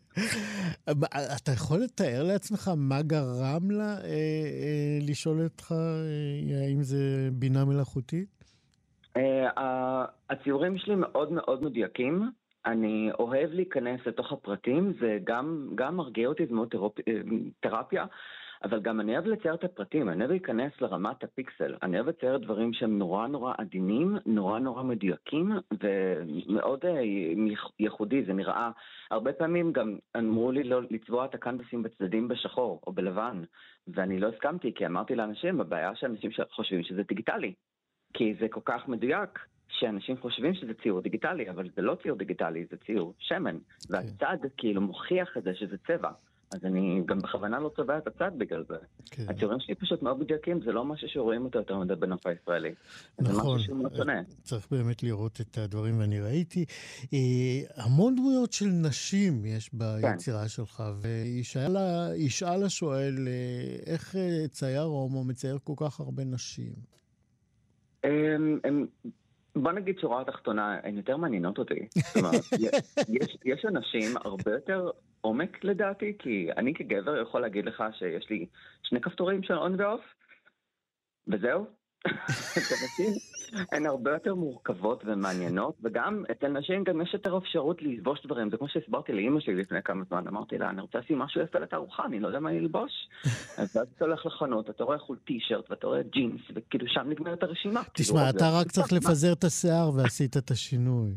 אתה יכול לתאר לעצמך מה גרם לה אה, אה, לשאול אותך אה, האם זה בינה מלאכותית? ה- הציורים שלי מאוד מאוד מדויקים. אני אוהב להיכנס לתוך הפרטים, זה גם, גם מרגיע אותי, זה מאוד אה, תרפיה, אבל גם אני אוהב לצייר את הפרטים, אני אוהב להיכנס לרמת הפיקסל. אני אוהב לצייר דברים שהם נורא נורא עדינים, נורא נורא מדויקים, ומאוד ייח- ייחודי, זה נראה... הרבה פעמים גם אמרו לי לא לצבוע את הקנבסים בצדדים בשחור או בלבן, ואני לא הסכמתי, כי אמרתי לאנשים, הבעיה שאנשים חושבים שזה דיגיטלי. כי זה כל כך מדויק, שאנשים חושבים שזה ציור דיגיטלי, אבל זה לא ציור דיגיטלי, זה ציור שמן. והצד כאילו מוכיח את זה שזה צבע. אז אני גם בכוונה לא צובע את הצד בגלל זה. כן. הציורים שלי פשוט מאוד מדויקים, זה לא משהו שרואים אותו יותר מדי בנוף הישראלי. נכון, מאוד שונה. צריך באמת לראות את הדברים, ואני ראיתי אה, המון דמויות של נשים יש ביצירה שלך, וישאל השואל, אה, איך אה, צייר הומו מצייר כל כך הרבה נשים? הם, הם, בוא נגיד שורה התחתונה, הן יותר מעניינות אותי. <laughs> זאת אומרת, יש, יש אנשים הרבה יותר עומק לדעתי, כי אני כגבר יכול להגיד לך שיש לי שני כפתורים של און ואוף, וזהו. <laughs> נשים הן הרבה יותר מורכבות ומעניינות, וגם אצל נשים גם יש יותר אפשרות ללבוש דברים. זה כמו שהסברתי לאימא שלי לפני כמה זמן, אמרתי לה, אני רוצה לשים משהו יפה לתערוכה, אני לא יודע מה ללבוש. <laughs> אז אתה הולך לחנות, אתה רואה חול טי-שירט ואתה רואה ג'ינס, וכאילו שם נגמרת הרשימה. תשמע, כאילו, אתה זה- רק צריך לפזר את השיער ועשית את השינוי.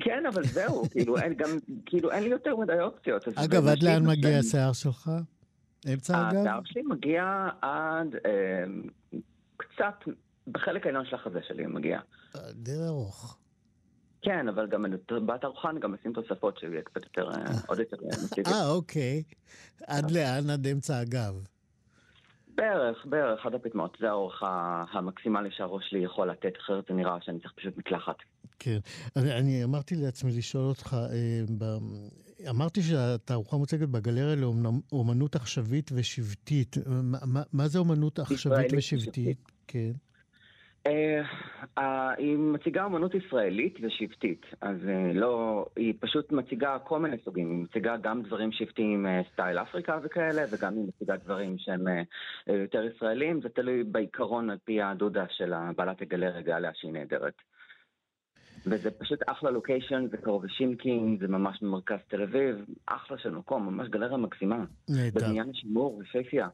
כן, אבל זהו, <laughs> כאילו, אין גם, כאילו, אין לי יותר מדי אופציות. אגב, עד לאן מגיע השיער שלך? אמצע הגב? השיער שלי מגיע עד אה, קצת, בחלק העליון של החזה שלי מגיע. די ארוך. כן, אבל גם בתערוכה אני גם אשים תוספות שיהיה קצת יותר, אה, עוד יותר אה, מסיבי. אה, אוקיי. עד לאן? עד אמצע הגב. בערך, בערך, עד הפטמות. זה האורך המקסימלי שהראש שלי יכול לתת, אחרת זה נראה שאני צריך פשוט מקלחת. כן. אני, אני אמרתי לעצמי לשאול אותך, אה, ב... אמרתי שהתערוכה מוצגת בגלריה לאומנות עכשווית ושבטית. מה, מה, מה זה אומנות עכשווית ושבטית? כן. אה, היא מציגה אמנות ישראלית ושבטית, אז אה, לא, היא פשוט מציגה כל מיני סוגים, היא מציגה גם דברים שבטיים אה, סטייל אפריקה וכאלה, וגם היא מציגה דברים שהם יותר ישראלים, זה תלוי בעיקרון על פי הדודה של בעלת הגלריה גליה שהיא נהדרת. וזה פשוט אחלה location, זה קרוב לשינקין, זה ממש במרכז תל אביב, אחלה של מקום, ממש גלריה מקסימה. נהדר. בבניין השימור, יפהפייה.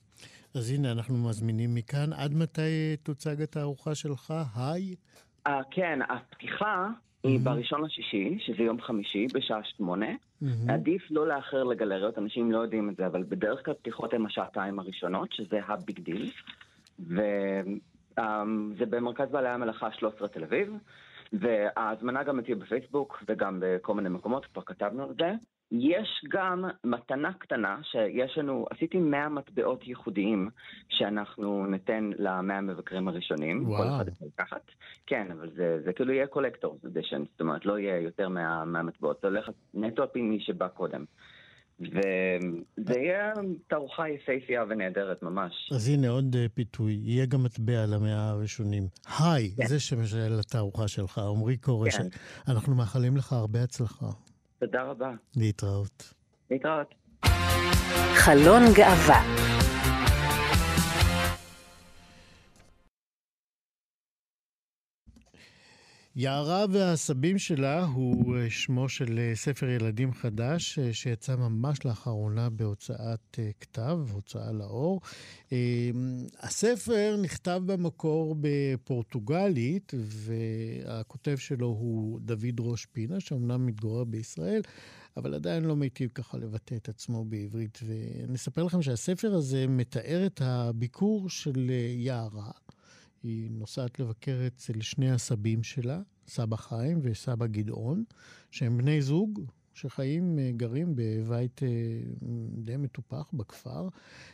אז הנה, אנחנו מזמינים מכאן. עד מתי תוצג התערוכה שלך? היי? אה, כן, הפתיחה היא בראשון לשישי, שזה יום חמישי, בשעה שמונה. מהמם. עדיף לא לאחר לגלריות, אנשים לא יודעים את זה, אבל בדרך כלל פתיחות הן השעתיים הראשונות, שזה ה big deal. וזה במרכז בעלי המלאכה 13 תל אביב, וההזמנה גם תהיה בפייסבוק וגם בכל מיני מקומות, כבר כתבנו על זה. יש גם מתנה קטנה שיש לנו, עשיתי 100 מטבעות ייחודיים שאנחנו ניתן ל-100 מבקרים הראשונים. וואו. כל אחד יכול לקחת. כן, אבל זה, זה כאילו יהיה קולקטור אדישן, זאת אומרת לא יהיה יותר מה- מהמטבעות, זה הולך נטו על פי מי שבא קודם. וזה יהיה תערוכה יפהפייה ונהדרת ממש. אז הנה עוד אה, פיתוי, יהיה גם מטבע למאה הראשונים. היי, כן. זה שם של התערוכה שלך, עמרי כורש. כן. אנחנו מאחלים לך הרבה הצלחה. תודה רבה. להתראות. להתראות. חלון גאווה יערה והעשבים שלה הוא אה, שמו של אה, ספר ילדים חדש אה, שיצא ממש לאחרונה בהוצאת כתב, הוצאה לאור. הספר נכתב במקור בפורטוגלית, והכותב שלו הוא דוד ראש פינה, שאומנם מתגורר בישראל, אבל עדיין לא מיטיב ככה לבטא את עצמו בעברית. ונספר לכם שהספר הזה מתאר את הביקור של יערה. היא נוסעת לבקר אצל שני הסבים שלה, סבא חיים וסבא גדעון, שהם בני זוג שחיים, אה, גרים בבית אה, די מטופח בכפר.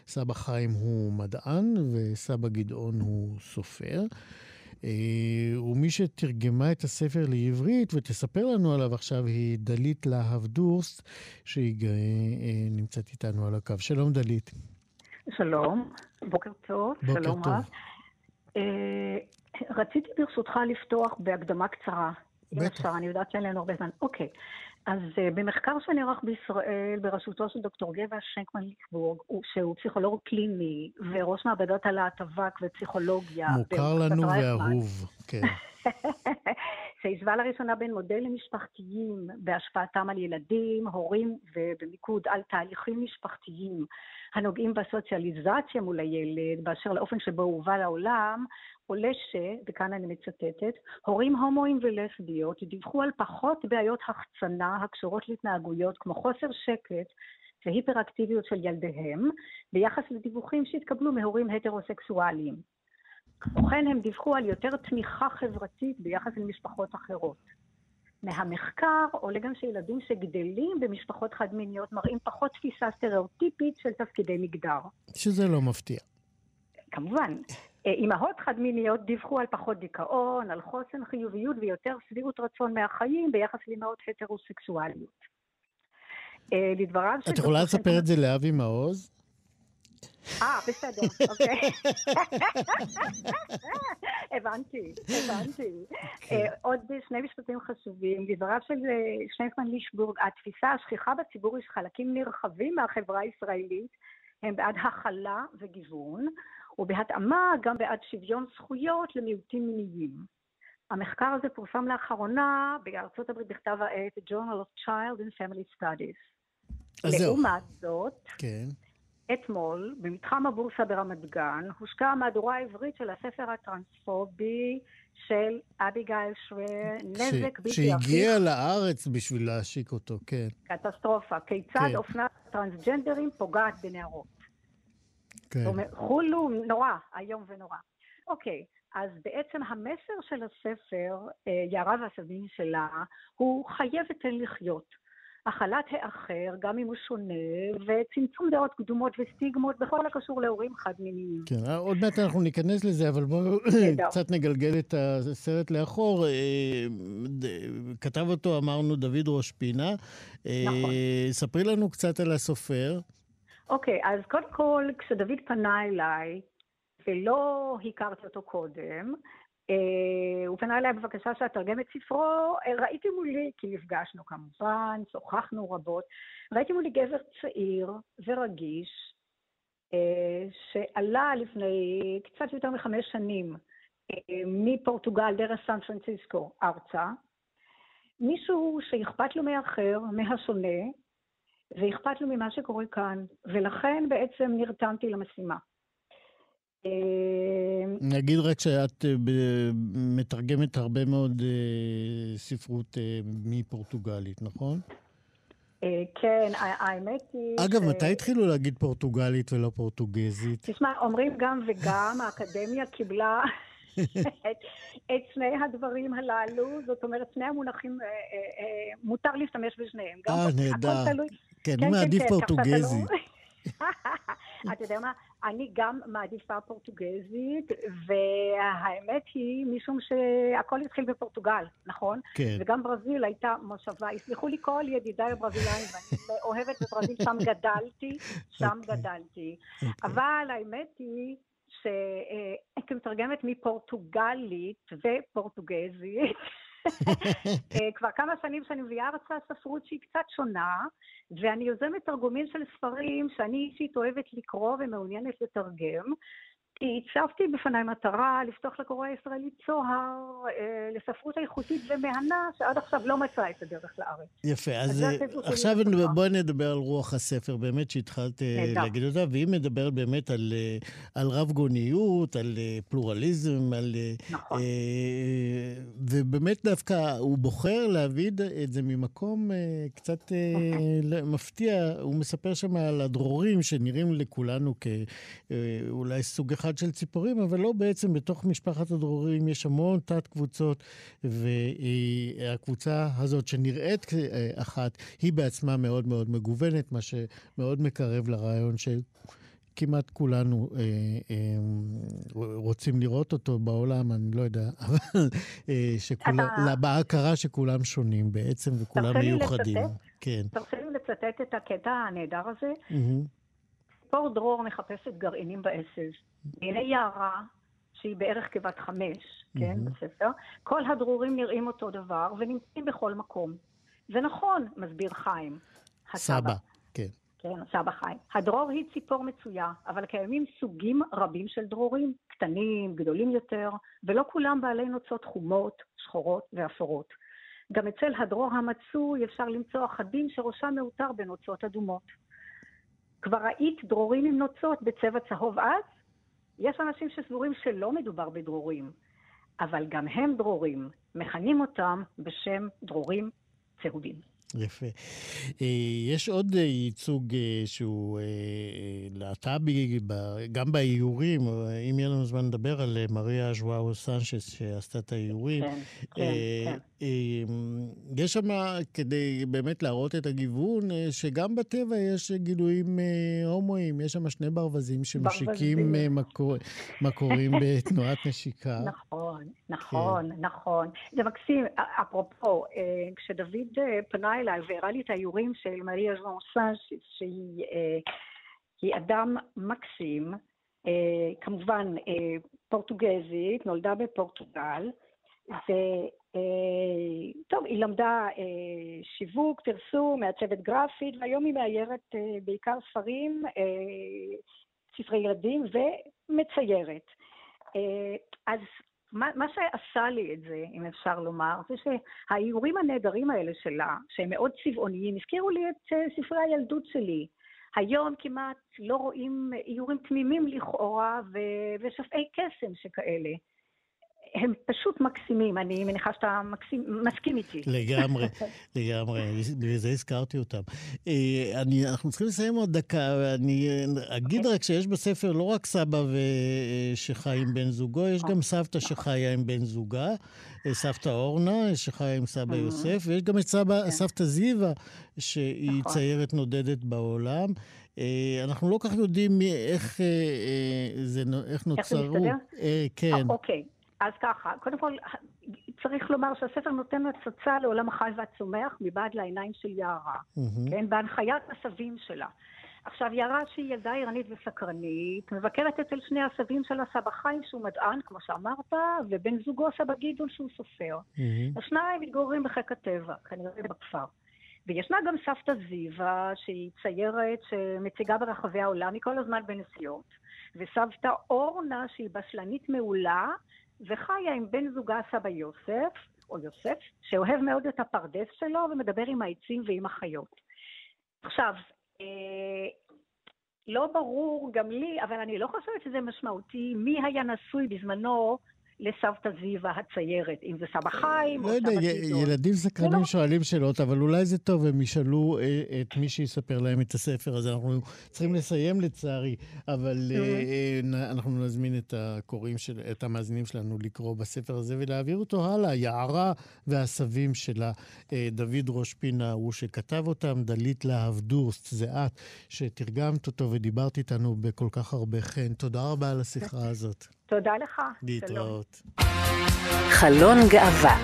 סבא חיים הוא מדען וסבא גדעון הוא סופר. אה, ומי שתרגמה את הספר לעברית ותספר לנו עליו עכשיו היא דלית להב דורסט, שהיא נמצאת איתנו על הקו. שלום דלית. שלום, בוקר טוב, בוקר שלום טוב. רב. אה, רציתי ברשותך לפתוח בהקדמה קצרה, אם. אפשר, אני יודעת שאין לנו הרבה זמן. אוקיי, אז אה, במחקר שנערך בישראל בראשותו של דוקטור גבע שנקמן ליכבורג, הוא- שהוא פסיכולוג קליני וראש מעבדת אבק ופסיכולוגיה. מוכר לנו ואהוב, כן. <laughs> שהשווה לראשונה בין מודלים משפחתיים בהשפעתם על ילדים, הורים ובמיקוד על תהליכים משפחתיים הנוגעים בסוציאליזציה מול הילד, באשר לאופן שבו הוא הובא לעולם, עולה ש, וכאן אני מצטטת, הורים הומואים ולסביות דיווחו על פחות בעיות החצנה הקשורות להתנהגויות כמו חוסר שקט והיפראקטיביות של ילדיהם, ביחס לדיווחים שהתקבלו מהורים הטרוסקסואליים. כמו כן, הם דיווחו על יותר תמיכה חברתית ביחס למשפחות אחרות. מהמחקר עולה גם שילדים שגדלים במשפחות חד-מיניות מראים פחות תפיסה סטריאוטיפית של תפקידי מגדר. שזה לא מפתיע. כמובן. אה, אימהות חד-מיניות דיווחו על פחות דיכאון, על חוסן חיוביות ויותר שביעות רצון מהחיים ביחס לאימהות הטרוסקסואליות. אה, לדבריו של... את יכולה לספר את זה לאבי מעוז? אה, בסדר, אוקיי. הבנתי, הבנתי. עוד שני משפטים חשובים. לדבריו של שנייסמן לישבורג, התפיסה השכיחה בציבור יש חלקים נרחבים מהחברה הישראלית, הם בעד הכלה וגיוון, ובהתאמה גם בעד שוויון זכויות למיעוטים מיניים. המחקר הזה פורסם לאחרונה בארצות הברית בכתב העת Journal of Child and Family Studies. לעומת זאת, כן. אתמול, במתחם הבורסה ברמת גן, הושקעה המהדורה העברית של הספר הטרנספובי של אביגיל שוור, נזק בלתי הפיך. שהגיע לארץ בשביל להשיק אותו, כן. קטסטרופה. כיצד כן. אופנה טרנסג'נדרים פוגעת בנערות. כן. חולו, נורא, איום ונורא. אוקיי, אז בעצם המסר של הספר, אה, יערה והסבים שלה, הוא חייב ותן לחיות. הכלת האחר, גם אם הוא שונה, וצמצום דעות קדומות וסטיגמות בכל הקשור להורים חד-מיניים. כן, עוד מעט אנחנו ניכנס לזה, אבל בואו קצת נגלגל את הסרט לאחור. אה, כתב אותו, אמרנו, דוד ראש פינה. אה, נכון. ספרי לנו קצת על הסופר. אוקיי, אז קודם כל, כשדוד פנה אליי, ולא הכרתי אותו קודם, אה, הוא פנה אליי בבקשה שאתרגם את ספרו, אה, ראיתי מולי, כי נפגשנו כמובן, שוחחנו רבות, ראיתי מולי גבר צעיר ורגיש, אה, שעלה לפני קצת יותר מחמש שנים מפורטוגל דרך סן פרנסיסקו ארצה, מישהו שאכפת לו מאחר, מהשונה, ואכפת לו ממה שקורה כאן, ולכן בעצם נרתמתי למשימה. אה, נגיד רק שאת אה, מתרגמת הרבה מאוד אה, ספרות מפורטוגלית, נכון? כן, האמת היא... אגב, מתי התחילו להגיד פורטוגלית ולא פורטוגזית? תשמע, אומרים גם וגם, האקדמיה קיבלה את שני הדברים הללו, זאת אומרת, שני המונחים, מותר להשתמש בשניהם. אה, נהדר. כן, אני כן, מעדיף כן, פורטוגזית. <laughs> אתה יודע מה? אני גם מעדיפה פורטוגזית, והאמת היא, משום שהכל התחיל בפורטוגל, נכון? כן. וגם ברזיל הייתה מושבה, יסלחו לי כל ידידיי הברזילאים, ואני אוהבת בברזיל, שם <laughs> גדלתי, שם okay. אוקיי. גדלתי. Okay. אוקיי. אבל האמת היא... שכמתרגמת מפורטוגלית ופורטוגזית, אה, <laughs> כבר כמה שנים שאני מביאה הרצאה ספרות שהיא קצת שונה, ואני יוזמת תרגומים של ספרים שאני אישית אוהבת לקרוא ומעוניינת לתרגם, הצבתי בפניי מטרה לפתוח לקורא הישראלי צוהר אה, לספרות איכותית ומהנה, שעד עכשיו לא מצאה את הדרך לארץ. יפה, אז, אז עכשיו בואי נדבר על רוח הספר, באמת שהתחלת אה, להגיד אותה, והיא מדברת באמת על, אה, על רב גוניות, על אה, פלורליזם, על... נכון. ובאמת דווקא הוא בוחר להביא את זה ממקום קצת מפתיע. הוא מספר שם על הדרורים שנראים לכולנו כאולי סוג אחד אחד של ציפורים, אבל לא בעצם בתוך משפחת הדרורים יש המון תת-קבוצות, והקבוצה הזאת שנראית אחת, היא בעצמה מאוד מאוד מגוונת, מה שמאוד מקרב לרעיון של... כמעט כולנו אה, אה, רוצים לראות אותו בעולם, אני לא יודע, <laughs> אבל אה, שכולם. בהכרה שכולם שונים בעצם וכולם מיוחדים. לצטט, כן. תרשה לי לצטט את הקטע הנהדר הזה. Mm-hmm. ציפור דרור מחפשת גרעינים בעשב. והנה יערה, שהיא בערך כבת חמש, כן, בספר, כל הדרורים נראים אותו דבר ונמצאים בכל מקום. זה נכון, מסביר חיים. הסבא. סבא, כן. כן, סבא חיים. הדרור היא ציפור מצויה, אבל קיימים סוגים רבים של דרורים, קטנים, גדולים יותר, ולא כולם בעלי נוצות חומות, שחורות ואפורות. גם אצל הדרור המצוי אפשר למצוא אחדים שראשם מעוטר בנוצות אדומות. כבר ראית דרורים עם נוצות בצבע צהוב עז? יש אנשים שסבורים שלא מדובר בדרורים, אבל גם הם דרורים, מכנים אותם בשם דרורים צהובים. יפה. אה, יש עוד אה, ייצוג אה, שהוא להט"בי, גם באיורים, אם יהיה לנו זמן לדבר על מריה ז'ואאו סנצ'ס שעשתה את האיורים. כן, כן, כן. יש שם, כדי באמת להראות את הגיוון, שגם בטבע יש גילויים הומואים. יש שם שני ברווזים שמשיקים מקורים <laughs> בתנועת נשיקה. נכון, נכון, כן. נכון. זה מקסים. אפרופו, כשדוד פנה אליי והראה לי את האיורים של מריה ז'ונסה, שהיא אה, אדם מקסים, אה, כמובן אה, פורטוגזית, נולדה בפורטוגל, וטוב, היא למדה שיווק, פרסום, מעצבת גרפית, והיום היא מאיירת בעיקר ספרים, ספרי ילדים ומציירת. אז מה, שעשה לי את זה, אם אפשר לומר, זה שהאיורים הנהדרים האלה שלה, שהם מאוד צבעוניים, הזכירו לי את uh, ספרי הילדות שלי. היום כמעט לא רואים איורים תמימים לכאורה ושופעי קסם שכאלה. הם פשוט מקסימים, אני מניחה שאתה מקסים, מסכים איתי. לגמרי, <laughs> לגמרי, בגלל זה הזכרתי אותם. אה, אני, אנחנו צריכים לסיים עוד דקה, אני אגיד רק שיש בספר לא רק סבא ו... שחי עם בן זוגו, יש גם סבתא שחיה עם בן זוגה, אה, סבתא אורנה שחיה עם סבא יוסף, ויש גם את סבא, כן. סבתא זיווה, שהיא נכון. ציירת נודדת בעולם. אה, אנחנו לא כך יודעים איך, זה, איך נוצרו. איך זה מסתדר? כן. אוקיי. אז ככה, קודם כל, צריך לומר שהספר נותן הצצה לעולם החי והצומח מבעד לעיניים של יערה, mm-hmm. כן? בהנחיית הסבים שלה. עכשיו, יערה שהיא ילדה ערנית וסקרנית, מבקרת אצל שני הסבים שלה, סבא חיים שהוא מדען, כמו שאמרת, ובן זוגו סבא גידול שהוא סופר. Mm-hmm. השניים מתגוררים בחיק הטבע, כנראה בכפר. וישנה גם סבתא זיווה, שהיא ציירת שמציגה ברחבי העולם, היא כל הזמן בנסיעות. וסבתא אורנה, שהיא בשלנית מעולה, וחיה עם בן זוגה סבא יוסף, או יוסף, שאוהב מאוד את הפרדס שלו ומדבר עם העצים ועם החיות. עכשיו, אה, לא ברור גם לי, אבל אני לא חושבת שזה משמעותי, מי היה נשוי בזמנו לסבתא זיווה הציירת, אם זה סבא חיים לא או סבא גידול. ילדים סקרנים לא... שואלים שאלות, אבל אולי זה טוב, הם ישאלו אה, את מי שיספר להם את הספר הזה. אנחנו צריכים לסיים לצערי, אבל mm-hmm. אנחנו נזמין את הקוראים, של, את המאזינים שלנו לקרוא בספר הזה ולהעביר אותו הלאה. יערה והסבים שלה, דוד ראש פינה הוא שכתב אותם, דלית להב דורסט, זה את, שתרגמת אותו ודיברת איתנו בכל כך הרבה חן. תודה רבה על השיחה הזאת. תודה לך. להתראות. חלון גאווה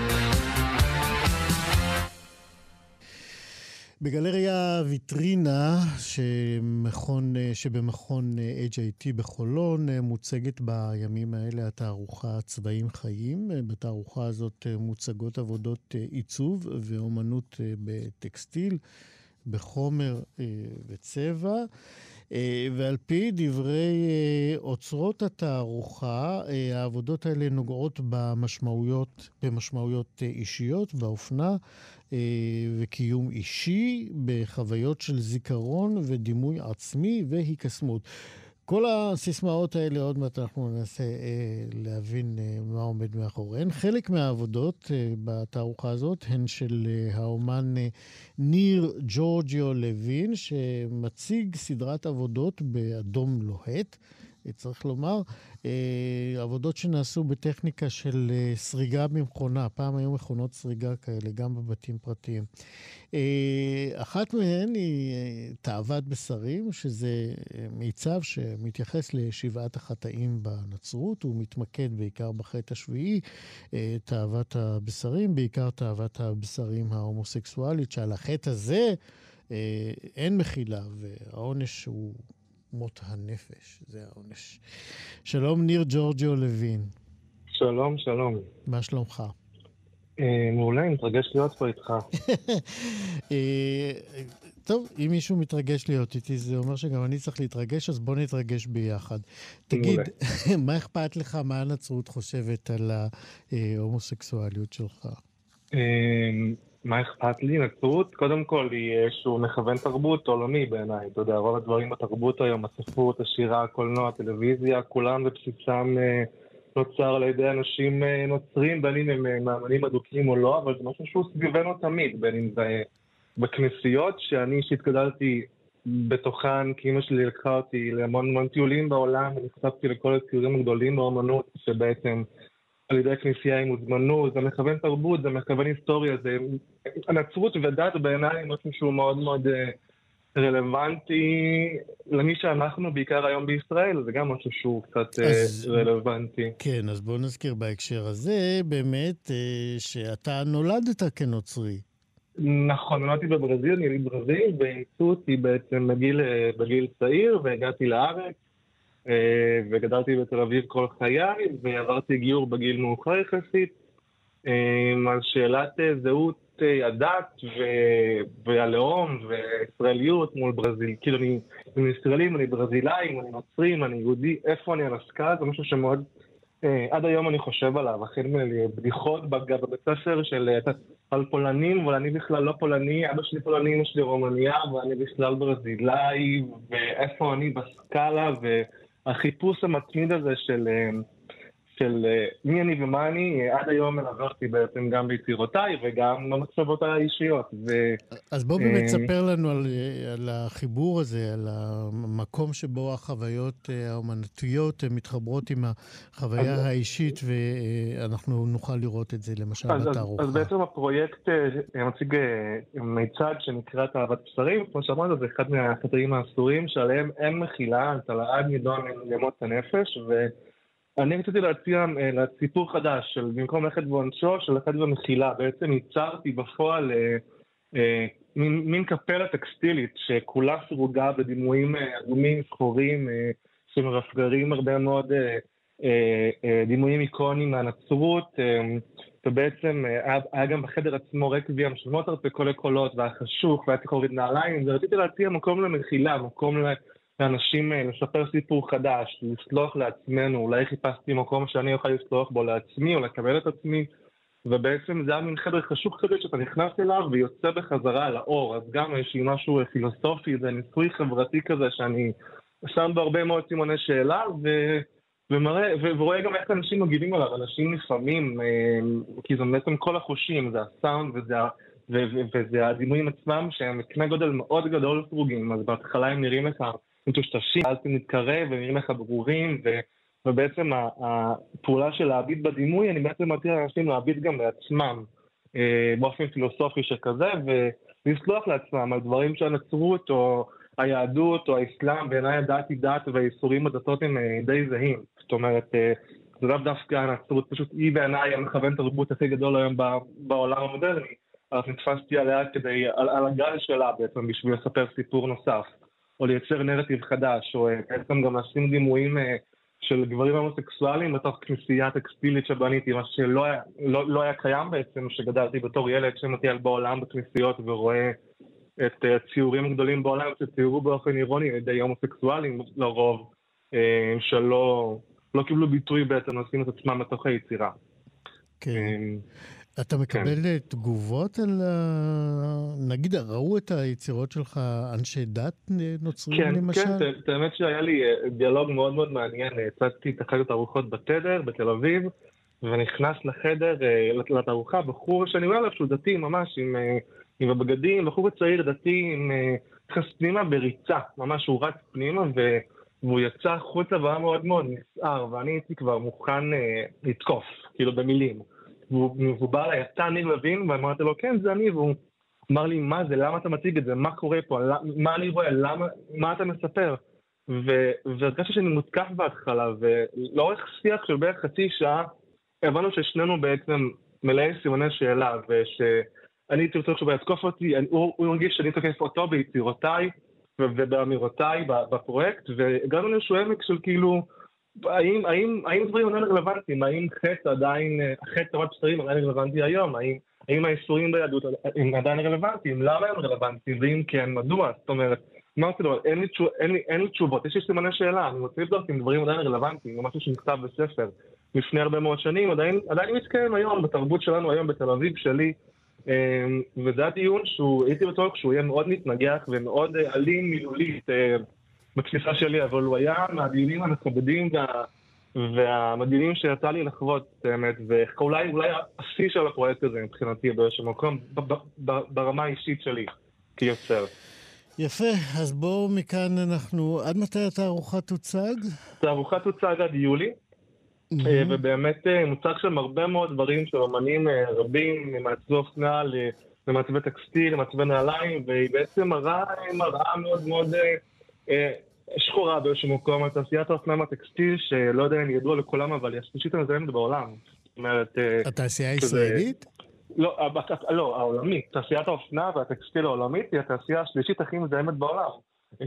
בגלריה ויטרינה שמכון, שבמכון HIT בחולון מוצגת בימים האלה התערוכה צבעים חיים. בתערוכה הזאת מוצגות עבודות עיצוב ואומנות בטקסטיל, בחומר וצבע. אה, ועל פי דברי אה, אוצרות התערוכה, אה, העבודות האלה נוגעות במשמעויות, במשמעויות אישיות, באופנה וקיום אישי, בחוויות של זיכרון ודימוי עצמי והיקסמות. כל הסיסמאות האלה, עוד מעט אנחנו ננסה אה, להבין אה, מה עומד מאחוריהן. חלק מהעבודות אה, בתערוכה הזאת הן של אה, האומן אה, ניר ג'ורג'יו לוין, שמציג סדרת עבודות באדום לוהט. צריך לומר, אה, עבודות שנעשו בטכניקה של אה, סריגה במכונה. פעם היו מכונות סריגה כאלה, גם בבתים פרטיים. אה, אחת מהן היא תאוות בשרים, שזה מיצב שמתייחס לשבעת החטאים בנצרות. הוא מתמקד בעיקר בחטא השביעי, תאוות הבשרים, בעיקר תאוות הבשרים ההומוסקסואלית, שעל החטא הזה אין מחילה, והעונש הוא מות הנפש, זה העונש. שלום, ניר ג'ורג'יו לוין. שלום, שלום. מה שלומך? אה, מעולה, אני מתרגש להיות פה איתך. <laughs> אה, טוב, אם מישהו מתרגש להיות איתי, זה אומר שגם אני צריך להתרגש, אז בוא נתרגש ביחד. תגיד, <laughs> מה אכפת לך, מה הנצרות חושבת על ההומוסקסואליות שלך? אה, מה אכפת לי? נצרות, קודם כל, היא איזשהו מכוון תרבות עולמי בעיניי. אתה יודע, רוב הדברים בתרבות היום, הספרות, השירה, הקולנוע, הטלוויזיה, כולם בבסיסם אה, נוצר על ידי אנשים אה, נוצרים, בין אם הם אה, מאמנים אדוקים או לא, אבל זה משהו שהוא סביבנו תמיד, בין אם זה בכנסיות, שאני אישית גדלתי בתוכן, כי אמא שלי לקחה אותי להמון המון טיולים בעולם, ונחשפתי לכל הציורים הגדולים באמנות, שבעצם על ידי הכנסייה הם הוזמנו, זה מכוון תרבות, זה מכוון היסטוריה, זה... הנצרות ודת בעיניי משהו שהוא מאוד מאוד אה, רלוונטי למי שאנחנו, בעיקר היום בישראל, זה גם משהו שהוא קצת אה, אז- רלוונטי. כן, אז בואו נזכיר בהקשר הזה באמת אה, שאתה נולדת כנוצרי. נכון, נולדתי בברזיל, אני יליד ברזיל, ואימצו אותי בעצם בגיל, בגיל צעיר, והגעתי לארץ, וגדלתי בתל אביב כל חיי, ועברתי גיור בגיל מאוחר יחסית. אה, על שאלת אה, זהות אה, הדת ו- והלאום וישראליות מול ברזיל. כאילו, אני, אני ישראלים, אני ברזילאים, אני נוצרים, אני יהודי, איפה אני על הסקאלה, זה משהו שמאוד... אה, עד היום אני חושב עליו, החל מבדיחות בבית ספר של אה, על פולנים, אבל אני בכלל לא פולני, אבא שלי פולני, אמא שלי רומניה, ואני בכלל ברזילאי, ואיפה אני בסקאלה, והחיפוש המתמיד הזה של, אה, של אה, מי אני ומה אני, אה, עד היום מלווה אותי בעצם גם ביצירותיי וגם במחשבותיי האישיות. ו... אז בוא באמת אה, ספר לנו על, על החיבור הזה, על המקום שבו החוויות האומנותיות מתחברות עם החוויה אז- האישית, ואנחנו נוכל לראות את זה למשל אז, אז, בתערוכה. אז בעצם הפרויקט מציג מיצג שנקרא תאוות בשרים, כמו שאמרת, זה אחד מהחטאים האסורים שעליהם אין מחילה, אתה לעד נידון למות הנפש, ואני רציתי להציע אה, סיפור חדש, של במקום ללכת בעונשו, של ללכת במחילה. בעצם ייצרתי בפועל אה, אה, מין, קפלה טקסטילית שכולה סרוגה בדימויים אדומים, שחורים, שמרפררים הרבה מאוד דימויים איקוניים מהנצרות. ובעצם היה, גם בחדר עצמו רקבים של מוטרט בקולי קולות, והיה חשוך, והיה צריך להוריד נעליים, ורציתי להציע מקום למחילה, מקום לאנשים אה, לספר סיפור חדש, לסלוח לעצמנו, אולי חיפשתי מקום שאני אוכל לסלוח בו לעצמי, או לקבל את עצמי, ובעצם זה היה מין חדר חשוך כזה שאתה נכנס אליו ויוצא בחזרה לאור, אז גם יש לי משהו פילוסופי, זה ניסוי חברתי כזה שאני שם בו הרבה מאוד סימני שאלה, ו... ומראה, ו- ורואה גם איך אנשים מגיבים עליו, אנשים לפעמים, אה, כי זה בעצם כל החושים, זה הסאונד וזה, ה- ו- ו- וזה הדימויים עצמם שהם בקנה גודל מאוד גדול סרוגים, אז בהתחלה הם נראים לך מטושטשים, אז הם מתקרב ונראים לך ברורים, ו- ובעצם הפעולה של להביט בדימוי, אני בעצם מציע לאנשים להביט גם בעצמם, אה, באופן פילוסופי שכזה, ולסלוח לעצמם על דברים שהנצרות או היהדות או האסלאם, בעיניי הדת היא דת והאיסורים בדתות הם אה, די זהים. זאת אומרת, אה, זה לאו דווקא הנצרות, פשוט היא בעיניי המכוון תרבות הכי גדול היום בעולם המודרני. אז נתפסתי עליה כדי, על, על הגל שלה בעצם, בשביל לספר סיפור נוסף, או לייצר נרטיב חדש, או אה, בעצם גם לשים דימויים אה, של גברים הומוסקסואלים בתוך כנסייה טקסטילית שבניתי, מה שלא היה, לא, לא היה קיים בעצם, שגדלתי בתור ילד שמטייל בעולם בכנסיות ורואה את אה, הציורים הגדולים בעולם שציירו באופן אירוני על ידי הומוסקסואלים לרוב, אה, שלא לא קיבלו ביטוי בעצם לשים את עצמם בתוך היצירה. כן. אה, אתה מקבל אה, תגובות על ה... נגיד, ראו את היצירות שלך אנשי דת אה, נוצרים כן, למשל? כן, את- את האמת שהיה לי אה, דיאלוג מאוד מאוד מעניין, הצגתי את אחת התערוכות בתדר בתל אביב, ונכנס לחדר, אה, לת- לתערוכה, בחור שאני רואה עליו שהוא דתי ממש, עם, אה, עם הבגדים, בחור צעיר דתי, עם אה, נכנס פנימה בריצה, ממש הוא רץ פנימה, ו... והוא יצא החוצה והיה מאוד מאוד נסער, ואני הייתי כבר מוכן אה, לתקוף, כאילו במילים. והוא, בא אליי, אתה ניר לוין? ואמרתי לו, כן, זה אני, והוא אמר לי, מה זה, למה אתה מציג את זה, מה קורה פה, מה אני רואה, למה, מה אתה מספר? והרגשתי שאני מותקף בהתחלה, ולאורך שיח של בערך חצי שעה, הבנו ששנינו בעצם מלאי סימני שאלה, ושאני הייתי רוצה שהוא יתקוף אותי, הוא, הוא הרגיש שאני תוקף אותו ביצירותיי ובאמירותיי בפרויקט, והגענו לאיזשהו עמק של כאילו, האם, האם, האם דברים עדיין רלוונטיים? האם חטא עדיין, חטא תורת בשרים עדיין רלוונטי היום? האם, האם האיסורים ביהדות הם עדיין רלוונטיים? למה הם רלוונטיים? ואם כן, מדוע? זאת אומרת, אמרתי לו, אין תשוב, אין, אין לי תשובות, יש לי סימני שאלה, אני רוצה לבדוק אם דברים עדיין רלוונטיים, זה משהו שנכתב בספר לפני הרבה מאוד שנים, עדיין, עדיין מתקיים היום בתרבות שלנו היום בתל אביב שלי, אמ, וזה היה דיון שהוא, הייתי בטוח שהוא יהיה מאוד מתנגח ומאוד אה, אלים מילולית אה, בתפיסה שלי, אבל הוא היה מהדיונים המכבדים וה, והמדהימים שיצא לי לחוות, באמת, ואולי אולי השיא של הפרויקט הזה מבחינתי באיזשהו מקום, ברמה האישית שלי. כיוצר. יפה, אז בואו מכאן אנחנו... עד מתי התערוכה תוצג? התערוכה תוצג עד יולי. אה, ובאמת אה, מוצג שם הרבה מאוד דברים של אמנים אה, רבים, ממעצבי אופנה למעצבי טקסטיל, למעצבי נעליים, והיא בעצם מראה מראה מאוד מאוד שחורה באיזשהו מקום על תעשיית האופנה מהטקסטיל, שלא יודע אם ידוע לכולם, אבל היא השלישית המזהמת בעולם. זאת אומרת... אה, התעשייה הישראלית? לא, לא, העולמית. תעשיית האופנה והטקסטיל העולמית היא התעשייה השלישית הכי מזהמת בעולם. 60%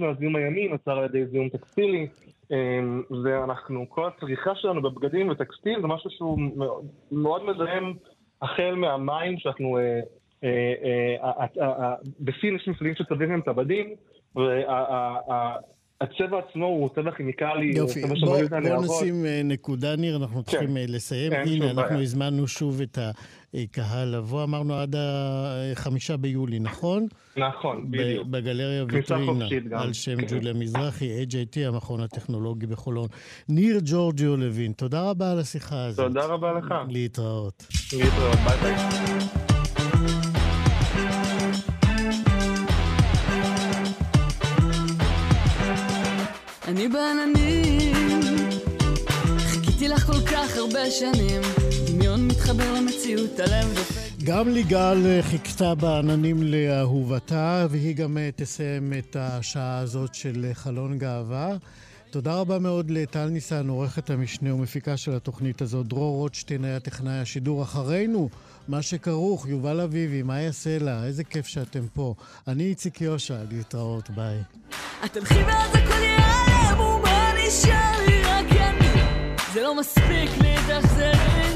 מהזיהום הימי נוצר על ידי זיהום טקסטילי, אמ, ואנחנו, כל הצריכה שלנו בבגדים וטקסטיל זה משהו שהוא מאוד, מאוד מזהם החל מהמים שאנחנו... אה, אה, אה, אה, אה, אה, בסין יש מפעלים שצובעים להם את הבדים, והצבע עצמו הוא צבע כימיקלי, יופי, בוא, בוא. נשים אה, נקודה, ניר, אנחנו צריכים אה, לסיים. אין הנה, אנחנו בעיה. הזמנו שוב את הקהל לבוא, אמרנו עד החמישה ביולי, נכון? נכון, בדיוק. בגלריה ויטרינה. על שם כן. ג'וליה מזרחי, AJT, המכון הטכנולוגי בחולון. ניר ג'ורג'יו לוין, תודה רבה על השיחה הזאת. תודה רבה לך. להתראות. להתראות, ביי ביי. אני בעננים, חיכיתי לך כל כך הרבה שנים, דמיון מתחבר למציאות, הלב דופק. גם ליגל אה, חיכתה בעננים לאהובתה, והיא גם אה, תסיים את השעה הזאת של אה, חלון גאווה. תודה רבה מאוד לטל ניסן, עורכת המשנה ומפיקה של התוכנית הזאת. דרור רוטשטיין היה טכנאי השידור אחרינו. מה שכרוך, יובל אביבי, מה יעשה לה? איזה כיף שאתם פה. אני איציק יושע, להתראות, ביי. את תלכי ואז הכל ומה נשאר לי רק אני? זה לא מספיק לי, תחזרי,